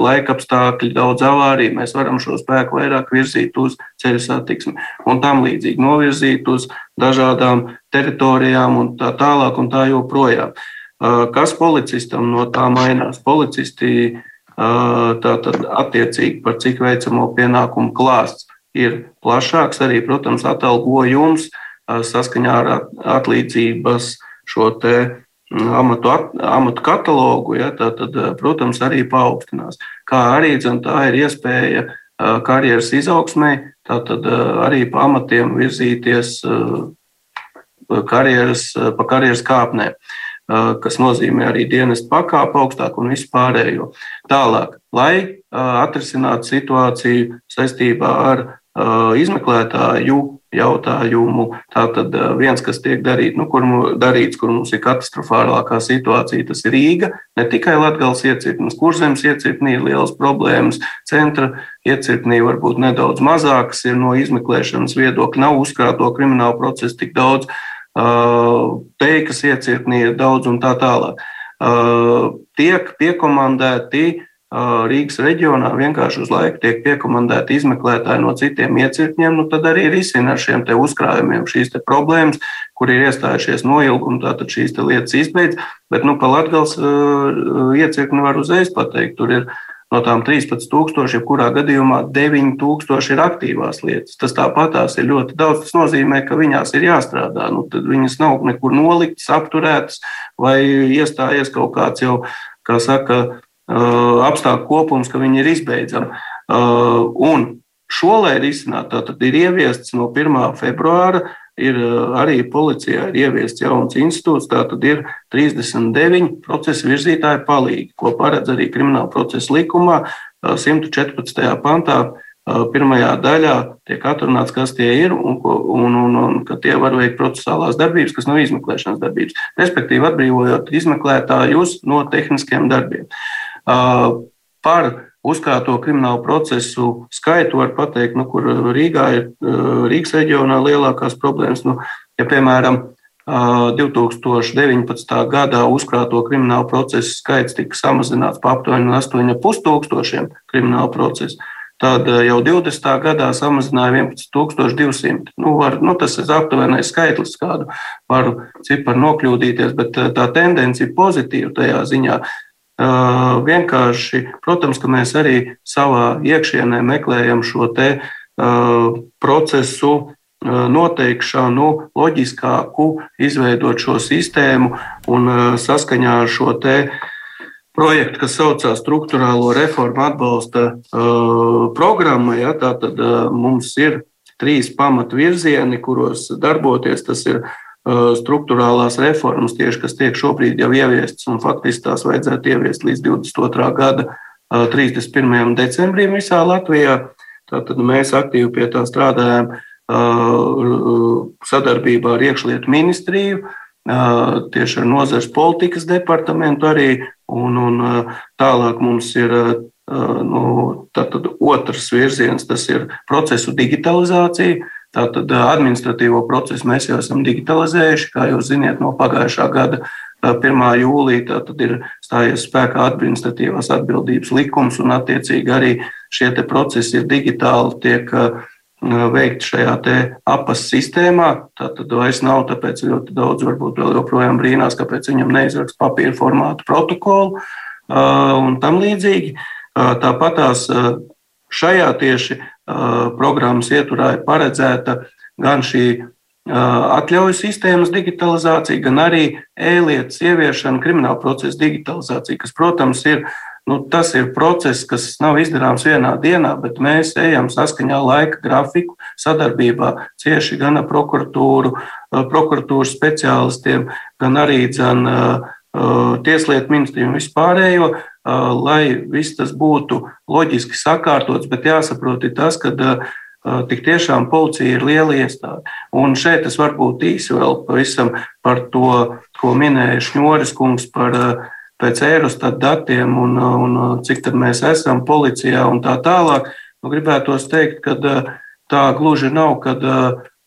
Speaker 3: laika apstākļi, daudz avāriju, mēs varam šo spēku vairāk virzīt uz ceļu satiksmi un tam līdzīgi novirzīt uz dažādām teritorijām un tā tālāk un tā joprojām. Kas policistam no tā mainās? Policisti Tātad, attiecīgi par cik veicamo pienākumu klāsts ir plašāks, arī, protams, atalgojums saskaņā ar atlīdzības šo te amatu, amatu katalogu, ja, tātad, protams, arī paaugstinās. Kā arī dzen, tā ir iespēja karjeras izaugsmē, tātad arī pa amatiem virzīties karjeras, pa karjeras kāpnēm kas nozīmē arī dienestu pakāpu augstāk un vispārējo. Tālāk, lai atrisinātu situāciju saistībā ar izmeklētāju jautājumu. Tātad viens, kas tiek darīt, nu, kur, darīts, kur mums ir katastrofālākā situācija, tas ir Rīga. Ne tikai Latvijas iecirknis, kurzemes iecirknī ir lielas problēmas, centra iecirknī varbūt nedaudz mazākas ir no izmeklēšanas viedokļa, nav uzkrāto kriminālu procesu tik daudz teikas iecirknī ir daudz un tā tālāk. Tiek piekomandēti Rīgas reģionā vienkārši uz laiku tiek piekomandēti izmeklētāji no citiem iecirkņiem, nu tad arī risina ar šiem uzkrājumiem šīs problēmas, kur ir iestājušies noilgumi, tātad šīs lietas izbeidz. Bet nu, pa Latgals iecirkni var uzreiz pateikt, tur ir No tām 13,000, jebkurā gadījumā 9,000 ir aktīvās lietas. Tas tāpatās ir ļoti daudz. Tas nozīmē, ka viņās ir jāstrādā. Nu, viņas nav nekur noliktas, apturētas vai iestājies kaut kāds jau, kā saka, apstākļu kopums, ka viņi ir izbeidzami. Un šo, lai risinātu, tad ir ieviests no 1. februāra ir arī policijā ir ieviests jauns institūts, tātad ir 39 procesa virzītāju palīgi, ko paredz arī krimināla procesa likumā 114. pantā. Pirmajā daļā tiek atrunāts, kas tie ir un, un, un, un ka tie var veikt procesālās darbības, kas nav izmeklēšanas darbības. Respektīvi, atbrīvojot izmeklētājus no tehniskiem darbiem. Par uzkrāto kriminālu procesu skaitu var pateikt, nu, kur Rīgā ir Rīgas reģionā lielākās problēmas. Nu, ja, piemēram, 2019. gadā uzkrāto kriminālu procesu skaits tika samazināts par aptuveni 8,5 tūkstošiem kriminālu procesu. Tad jau 20. gadā samazināja 11,200. Nu, var, nu, tas ir aptuvenais skaitlis, kādu varu ciparu nokļūdīties, bet tā tendence ir pozitīva tajā ziņā. Uh, vienkārši, protams, ka mēs arī savā iekšienē meklējam šo te uh, procesu uh, noteikšanu, loģiskāku, izveidot šo sistēmu un saskaņā ar šo te projektu, kas saucās Struktūrālo reformu atbalsta programma. Ja, tātad mums ir trīs pamatvirzieni, kuros darboties. Tas ir Uh, struktūrālās reformas, tieši, kas tiek šobrīd jau ieviestas, un faktiski tās vajadzētu ieviest līdz 22. gada 31. Uh, decembrim visā Latvijā. Tātad mēs aktīvi pie tā strādājam uh, sadarbībā ar iekšlietu ministriju, tieši ar nozares politikas departamentu arī, un, un tālāk mums ir nu, otrs virziens, tas ir procesu digitalizācija Tātad administratīvo procesu mēs jau esam digitalizējuši, kā jūs zināt, no pagājušā gada 1. jūlija ir stājies spēkā administratīvās atbildības likums, un attiecīgi arī šie procesi ir digitāli, tiek veikti šajā apas sistēmā. Tā tad vairs nav, tāpēc ļoti daudz varbūt vēl joprojām brīnās, kāpēc viņam neizraksta papīra formātu protokolu un tam līdzīgi. Tāpat tās šajā tieši programmas ietvarā ir paredzēta gan šī atļauju sistēmas digitalizācija, gan arī ēlietas ieviešana, krimināla procesa digitalizācija, kas, protams, ir, nu, tas ir process, kas nav izdarāms vienā dienā, bet mēs ejam saskaņā laika grafiku, sadarbībā cieši gan ar prokuratūru, prokuratūras speciālistiem, gan arī dzen, Tieslietu ministriju un vispārējo, lai viss tas būtu loģiski sakārtots, bet jāsaprot tas, ka tik tiešām policija ir liela iestāde. Un šeit es varbūt īsi vēl pavisam par to, ko minēja Šņoris kungs par pēc Eirostat datiem un, un cik tad mēs esam policijā un tā tālāk. Nu, gribētos teikt, ka tā gluži nav, kad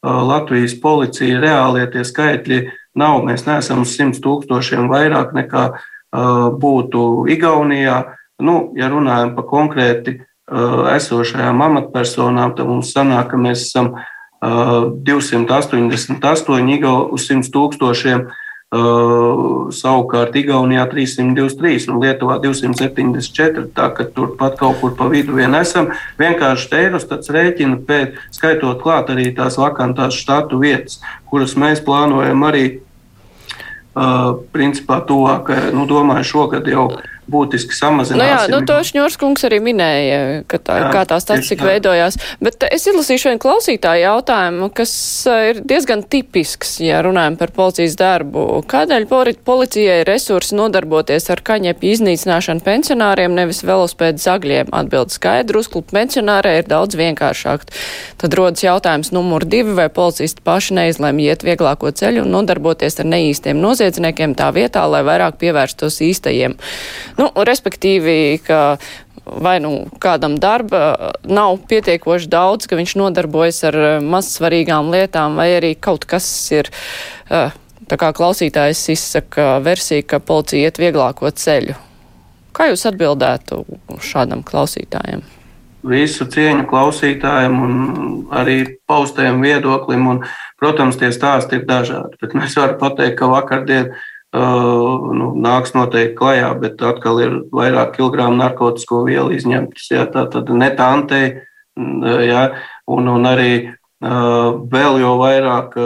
Speaker 3: Latvijas policija reālie tie skaitļi nav. Mēs neesam uz 100 tūkstošiem vairāk nekā būtu Igaunijā. Nu, ja runājam par konkrēti esošajām amatpersonām, tad mums sanāk, ka mēs esam 288 uz 100 tūkstošiem. Uh, savukārt Igaunijā 323 un Lietuvā 274. Tā kā turpat kaut kur pa vidu vien esam. Vienkārši Eirostats rēķina pēc, skaitot klāt arī tās vakantās štatu vietas, kuras mēs plānojam arī principā tuvāk, nu, domāju, šogad jau būtiski samazināsim.
Speaker 2: Nu jā, nu, to Šņorskungs arī minēja, ka tā, jā, kā tā statistika veidojās. Bet es izlasīšu vienu klausītāju jautājumu, kas ir diezgan tipisks, ja runājam par policijas darbu. Kādēļ policijai resursi nodarboties ar kaņepju iznīcināšanu pensionāriem, nevis velospēdu zagļiem? Atbild skaidru, uzklupt pensionārē ir daudz vienkāršāk. Tad rodas jautājums numur divi, vai policisti paši neizlēma iet vieglāko ceļu un nodarboties ar neīstiem noziedzniekiem tā vietā, lai vairāk pievērstos īstajiem. Nu, respektīvi, ka vai nu kādam darba nav pietiekoši daudz, ka viņš nodarbojas ar eh, mazsvarīgām lietām, vai arī kaut kas ir, eh, tā kā klausītājs izsaka versiju, ka policija iet vieglāko ceļu. Kā jūs atbildētu šādam klausītājam?
Speaker 3: Visu cieņu klausītājiem un arī paustajam viedoklim. Un, protams, tie stāsti ir dažādi. Bet mēs varam pateikt, ka vakardien Uh, nu, nāks noteikti klajā, bet atkal ir vairāk kilogramu narkotiku vielu izņemtas. Ja, tā tad netantei, ja, un, un arī vēl jau vairāk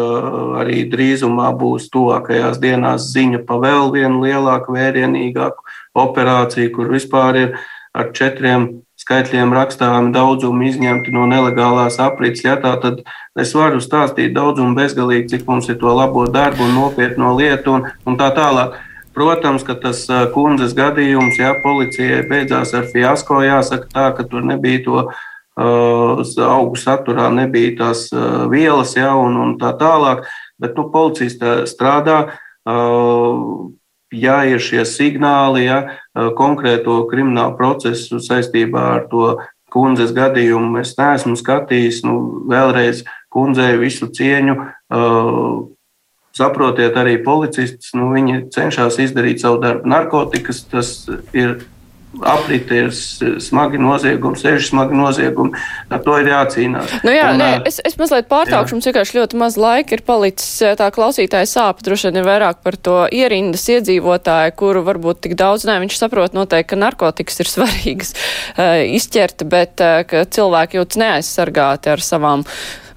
Speaker 3: arī drīzumā būs tuvākajās dienās ziņa pa vēl vienu lielāku, vērienīgāku operāciju, kur vispār ir ar četriem skaitļiem rakstāmi daudzumi izņemti no nelegālās aprits. Ja, tad es varu stāstīt daudzumu bezgalīgi, cik mums ir to labo darbu un nopietno lietu un, un tā tālāk. Protams, ka tas kundzes gadījums, ja policijai beidzās ar fiasko, jāsaka tā, ka tur nebija to uh, augu saturā, nebija tās uh, vielas, ja, un, un tā tālāk. Bet nu, policija strādā. Uh, ja ir šie signāli, ja konkrēto kriminālu procesu saistībā ar to kundzes gadījumu es neesmu skatījis, nu, vēlreiz kundzei visu cieņu. Saprotiet, arī policists, nu, viņi cenšas izdarīt savu darbu. Narkotikas tas ir aprite ir smagi noziegumi, seši smagi noziegumi. Ar to ir jācīnās.
Speaker 2: Nu jā, un, nē, es, es mazliet pārtraukšu, mums vienkārši ļoti maz laika ir palicis. Tā klausītāja sāp droši vien ir vairāk par to ierindas iedzīvotāju, kuru varbūt tik daudz, nē, viņš saprot noteikti, ka narkotikas ir svarīgas uh, izķert, bet uh, cilvēki jūtas neaizsargāti ar savām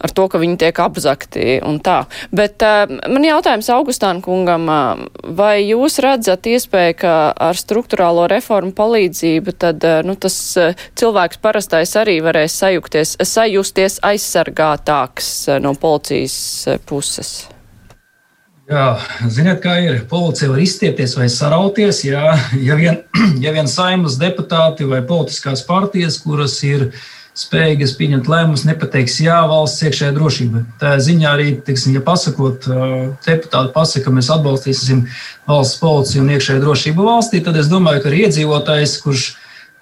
Speaker 2: ar to, ka viņi tiek apzakti un tā. Bet uh, man jautājums Augustāna kungam, uh, vai jūs redzat iespēju, ka ar struktūrālo reformu palīdzību tad uh, nu, tas uh, cilvēks parastais arī varēs sajukties, sajusties aizsargātāks uh, no policijas uh, puses?
Speaker 5: Jā, ziniet, kā ir. Policija var izstiepties vai sarauties, jā, ja vien, ja vien saimnes deputāti vai politiskās partijas, kuras ir uh, spējīgas pieņemt lēmumus, nepateiks jā valsts iekšējai drošībai. Tā ziņā arī, teiksim, ja pasakot, deputāti pasaka, ka mēs atbalstīsim valsts policiju un iekšēju drošību valstī, tad es domāju, ka arī iedzīvotājs, kurš,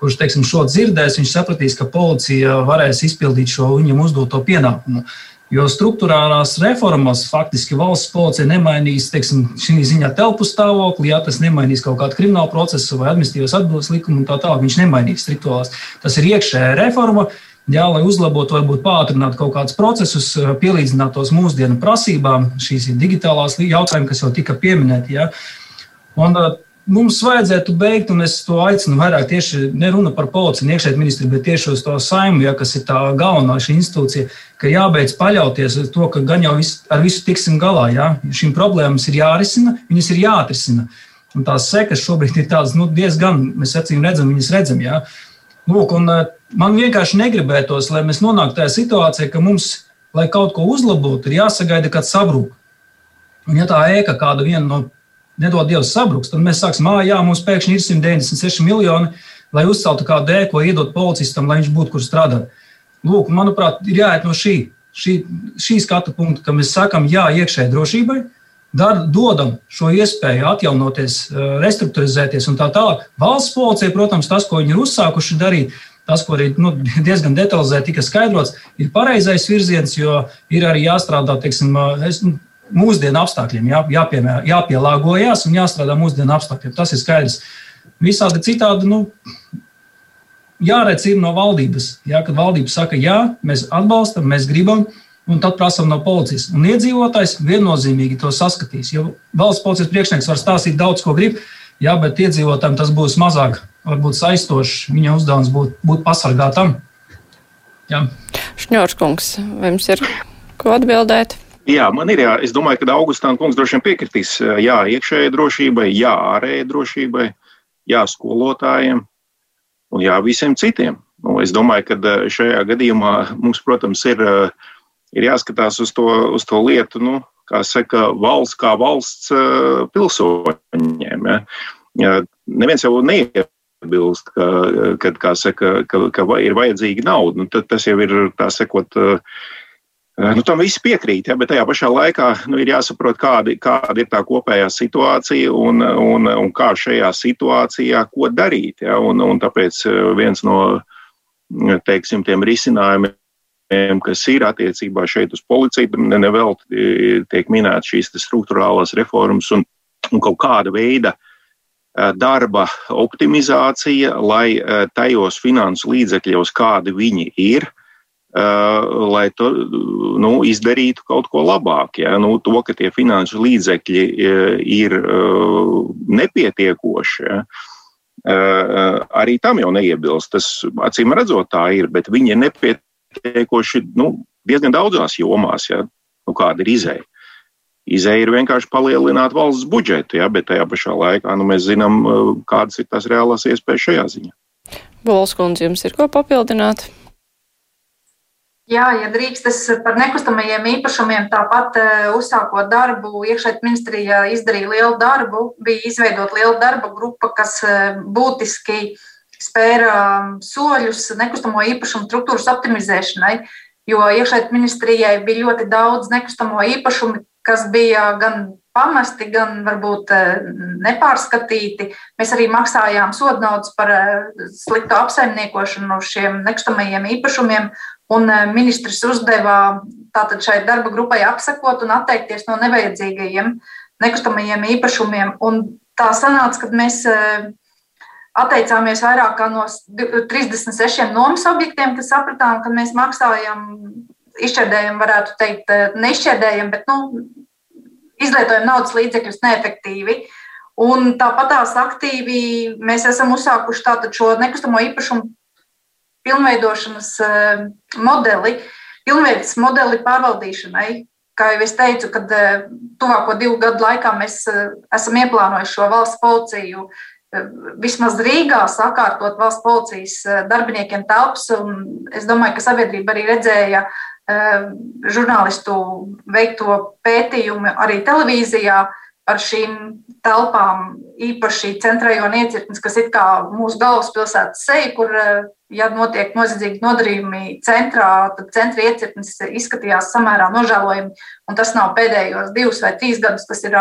Speaker 5: kurš teiksim, šo dzirdēs, viņš sapratīs, ka policija varēs izpildīt šo viņam uzdoto pienākumu. Jo struktūrālās reformas faktiski valsts policija nemainīs teiksim, šī ziņā telpu stāvokli, ja tas nemainīs kaut kādu kriminālu procesu vai administratīvas atbildības likumu un tā tālāk. Viņš nemainīs struktūrālās. Tas ir iekšējā reforma. Jā, lai uzlabotu, varbūt pātrinātu kaut kādus procesus, pielīdzinātu tos mūsdienu prasībām, šīs ir digitālās jautājumi, kas jau tika pieminēti. Ja. Un, Mums vajadzētu beigt, un es to aicinu vairāk tieši neruna par policiju iekšējā ministru, bet tieši uz to saimu, ja, kas ir tā galvenā šī institūcija, ka jābeidz paļauties uz to, ka gan jau vis, ar visu tiksim galā. Ja. Šīm problēmām ir jārisina, viņas ir jāatrisina. Un tās sekas šobrīd ir tādas nu, diezgan, mēs acīm redzam, viņas redzam. Ja. Lūk, un, eh, man vienkārši negribētos, lai mēs nonāktu tajā situācijā, ka mums, lai kaut ko uzlabotu, ir jāsagaida, kad sabrūk. Un, ja tā ēka kāda viena no nedod Dievs sabruks, tad mēs sāksim, ah, jā, mums pēkšņi ir 196 miljoni, lai uzceltu kādu dēļ, ko iedot policistam, lai viņš būtu kur strādāt. Lūk, manuprāt, ir jāiet no šī, šī, šī skatu punkta, ka mēs sakam jā iekšējai drošībai, dar, dodam šo iespēju atjaunoties, restruktūrizēties un tā tālāk. Valsts policija, protams, tas, ko viņi ir uzsākuši darīt, tas, ko arī nu, diezgan detalizēti tika skaidrots, ir pareizais virziens, jo ir arī jāstrādā, teiksim, es, nu, mūsdienu apstākļiem, jā, jāpiemē, jāpielāgojas un jāstrādā mūsdienu apstākļiem. Tas ir skaidrs. Visādi citādi, nu, jāredz ir no valdības. Jā, kad valdība saka, jā, mēs atbalstam, mēs gribam, un tad prasām no policijas. Un iedzīvotājs viennozīmīgi to saskatīs. Jo valsts policijas priekšnieks var stāstīt daudz, ko grib, jā, bet iedzīvotājiem tas būs mazāk, varbūt saistošs. Viņa uzdevums būtu būt pasargātam.
Speaker 2: Šņorskungs, vai jums ir ko atbildēt?
Speaker 6: Jā, man ir jā. Es domāju, ka Augustāna kungs droši vien piekritīs. Jā, iekšējai drošībai, jā, ārējai drošībai, jā, skolotājiem un jā, visiem citiem. Nu, es domāju, ka šajā gadījumā mums, protams, ir, ir jāskatās uz to, uz to lietu, nu, kā saka, valsts kā valsts pilsoņiem. Ja. Ja, neviens jau neiebilst, ka, kad, kā saka, ka, ka ir vajadzīga nauda. Nu, tas jau ir tā sakot Eh, nu, tam viss piekrīt, ja, bet tajā pašā laikā nu, ir jāsaprot, kāda, kāda ir tā kopējā situācija un, un, un kā šajā situācijā ko darīt. Ja, un, un tāpēc eh, viens no teiksim, tiem risinājumiem, kas ir attiecībā šeit uz policiju, nevēl tiek minētas šīs struktūrālās reformas un, un kaut kāda veida eh, darba optimizācija, lai tajos finansu līdzekļos, kādi viņi ir, Uh, lai to nu, izdarītu kaut ko labāk. Ja? Nu, to, ka tie finanšu līdzekļi uh, ir uh, nepietiekoši, ja? arī tam jau neiebilst. Tas acīm redzot, tā ir, bet viņi ir nepietiekoši nu, diezgan daudzās jomās. Ja? Nu, kāda ir izēja? Izēja ir vienkārši palielināt valsts budžetu, ja? bet tajā pašā laikā nu, mēs zinām, kādas ir tās reālās iespējas šajā ziņā.
Speaker 2: Bolskundze, jums ir ko papildināt?
Speaker 4: Jā, ja drīkst, es par nekustamajiem īpašumiem tāpat uzsākot darbu, iekšēt ministrijā izdarīja lielu darbu, bija izveidot liela darba grupa, kas būtiski spēra soļus nekustamo īpašumu struktūras optimizēšanai, jo iekšēt ministrijai bija ļoti daudz nekustamo īpašumu, kas bija gan pamesti, gan varbūt eh, nepārskatīti. Mēs arī maksājām sodnaudas par eh, sliktu apsaimniekošanu šiem nekustamajiem īpašumiem, un eh, ministrs uzdevā tātad šai darba grupai apsakot un atteikties no nevajadzīgajiem nekustamajiem īpašumiem. Un tā sanāca, ka mēs atteicāmies vairāk no 36 nomas objektiem, kas sapratām, ka mēs maksājam izšķērdējam, varētu teikt, neizšķērdējam, bet nu, izlietojam naudas līdzekļus neefektīvi. Un tāpat tās aktīvi mēs esam uzsākuši šo nekustamo īpašumu pilnveidošanas eh, modeli, pilnveidas modeli pārvaldīšanai. Kā jau es teicu, kad eh, tuvāko divu gadu laikā mēs eh, esam ieplānojuši šo valsts policiju vismaz Rīgā sakārtot valsts policijas darbiniekiem telpas. Es domāju, ka sabiedrība arī redzēja žurnālistu veikto pētījumu arī televīzijā par šīm telpām, īpaši centrājona iecirknis, kas ir kā mūsu galvaspilsētas seja, kur, ja notiek noziedzīgi nodarījumi centrā, tad centra iecirknis izskatījās samērā nožēlojami, un tas nav pēdējos divus vai trīs gadus, tas ir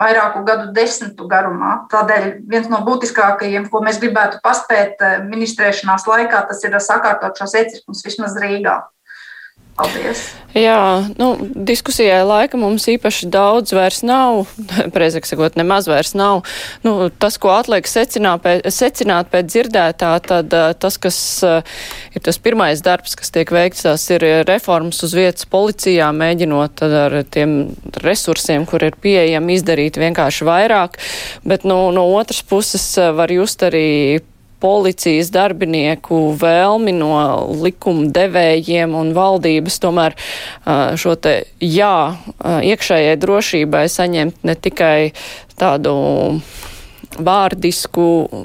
Speaker 4: vairāku gadu desmitu garumā. Tādēļ viens no būtiskākajiem, ko mēs gribētu paspēt ministrēšanās laikā, tas ir sakārtot šos iecirkņus vismaz Rīgā. Paldies!
Speaker 2: Jā, nu, diskusijai laika mums īpaši daudz vairs nav, precīzāk sakot, nemaz vairs nav. Nu, tas, ko atliek secināt pēc, secināt pēc dzirdētā, tad tas, kas ir tas pirmais darbs, kas tiek veikts, tās ir reformas uz vietas policijā, mēģinot ar tiem resursiem, kur ir pieejami, izdarīt vienkārši vairāk. Bet nu, no otras puses var just arī policijas darbinieku vēlmi no likuma devējiem un valdības tomēr šo te jā iekšējai drošībai saņemt ne tikai tādu vārdisku,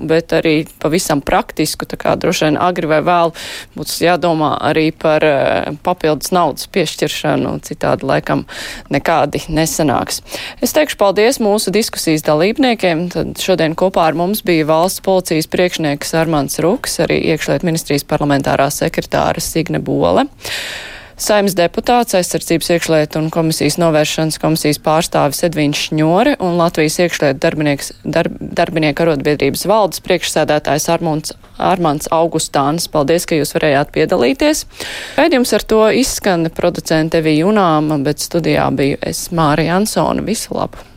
Speaker 2: bet arī pavisam praktisku, tā kā droši vien agri vai vēl būs jādomā arī par uh, papildus naudas piešķiršanu, citādi laikam nekādi nesanāks. Es teikšu paldies mūsu diskusijas dalībniekiem. Tad šodien kopā ar mums bija valsts policijas priekšnieks Armāns Ruks, arī iekšliet ministrijas parlamentārā sekretāra Signe Bole. Saimas deputāts, aizsardzības iekšlietu un komisijas novēršanas komisijas pārstāvis Edvīns Šņore un Latvijas iekšlietu darb, darbinieku arotbiedrības valdes priekšsēdētājs Armons, Armants Augustāns. Paldies, ka jūs varējāt piedalīties. Raidījums ar to izskan producente Evija Junāma, bet studijā biju es Mārija Ansona. Visu labu!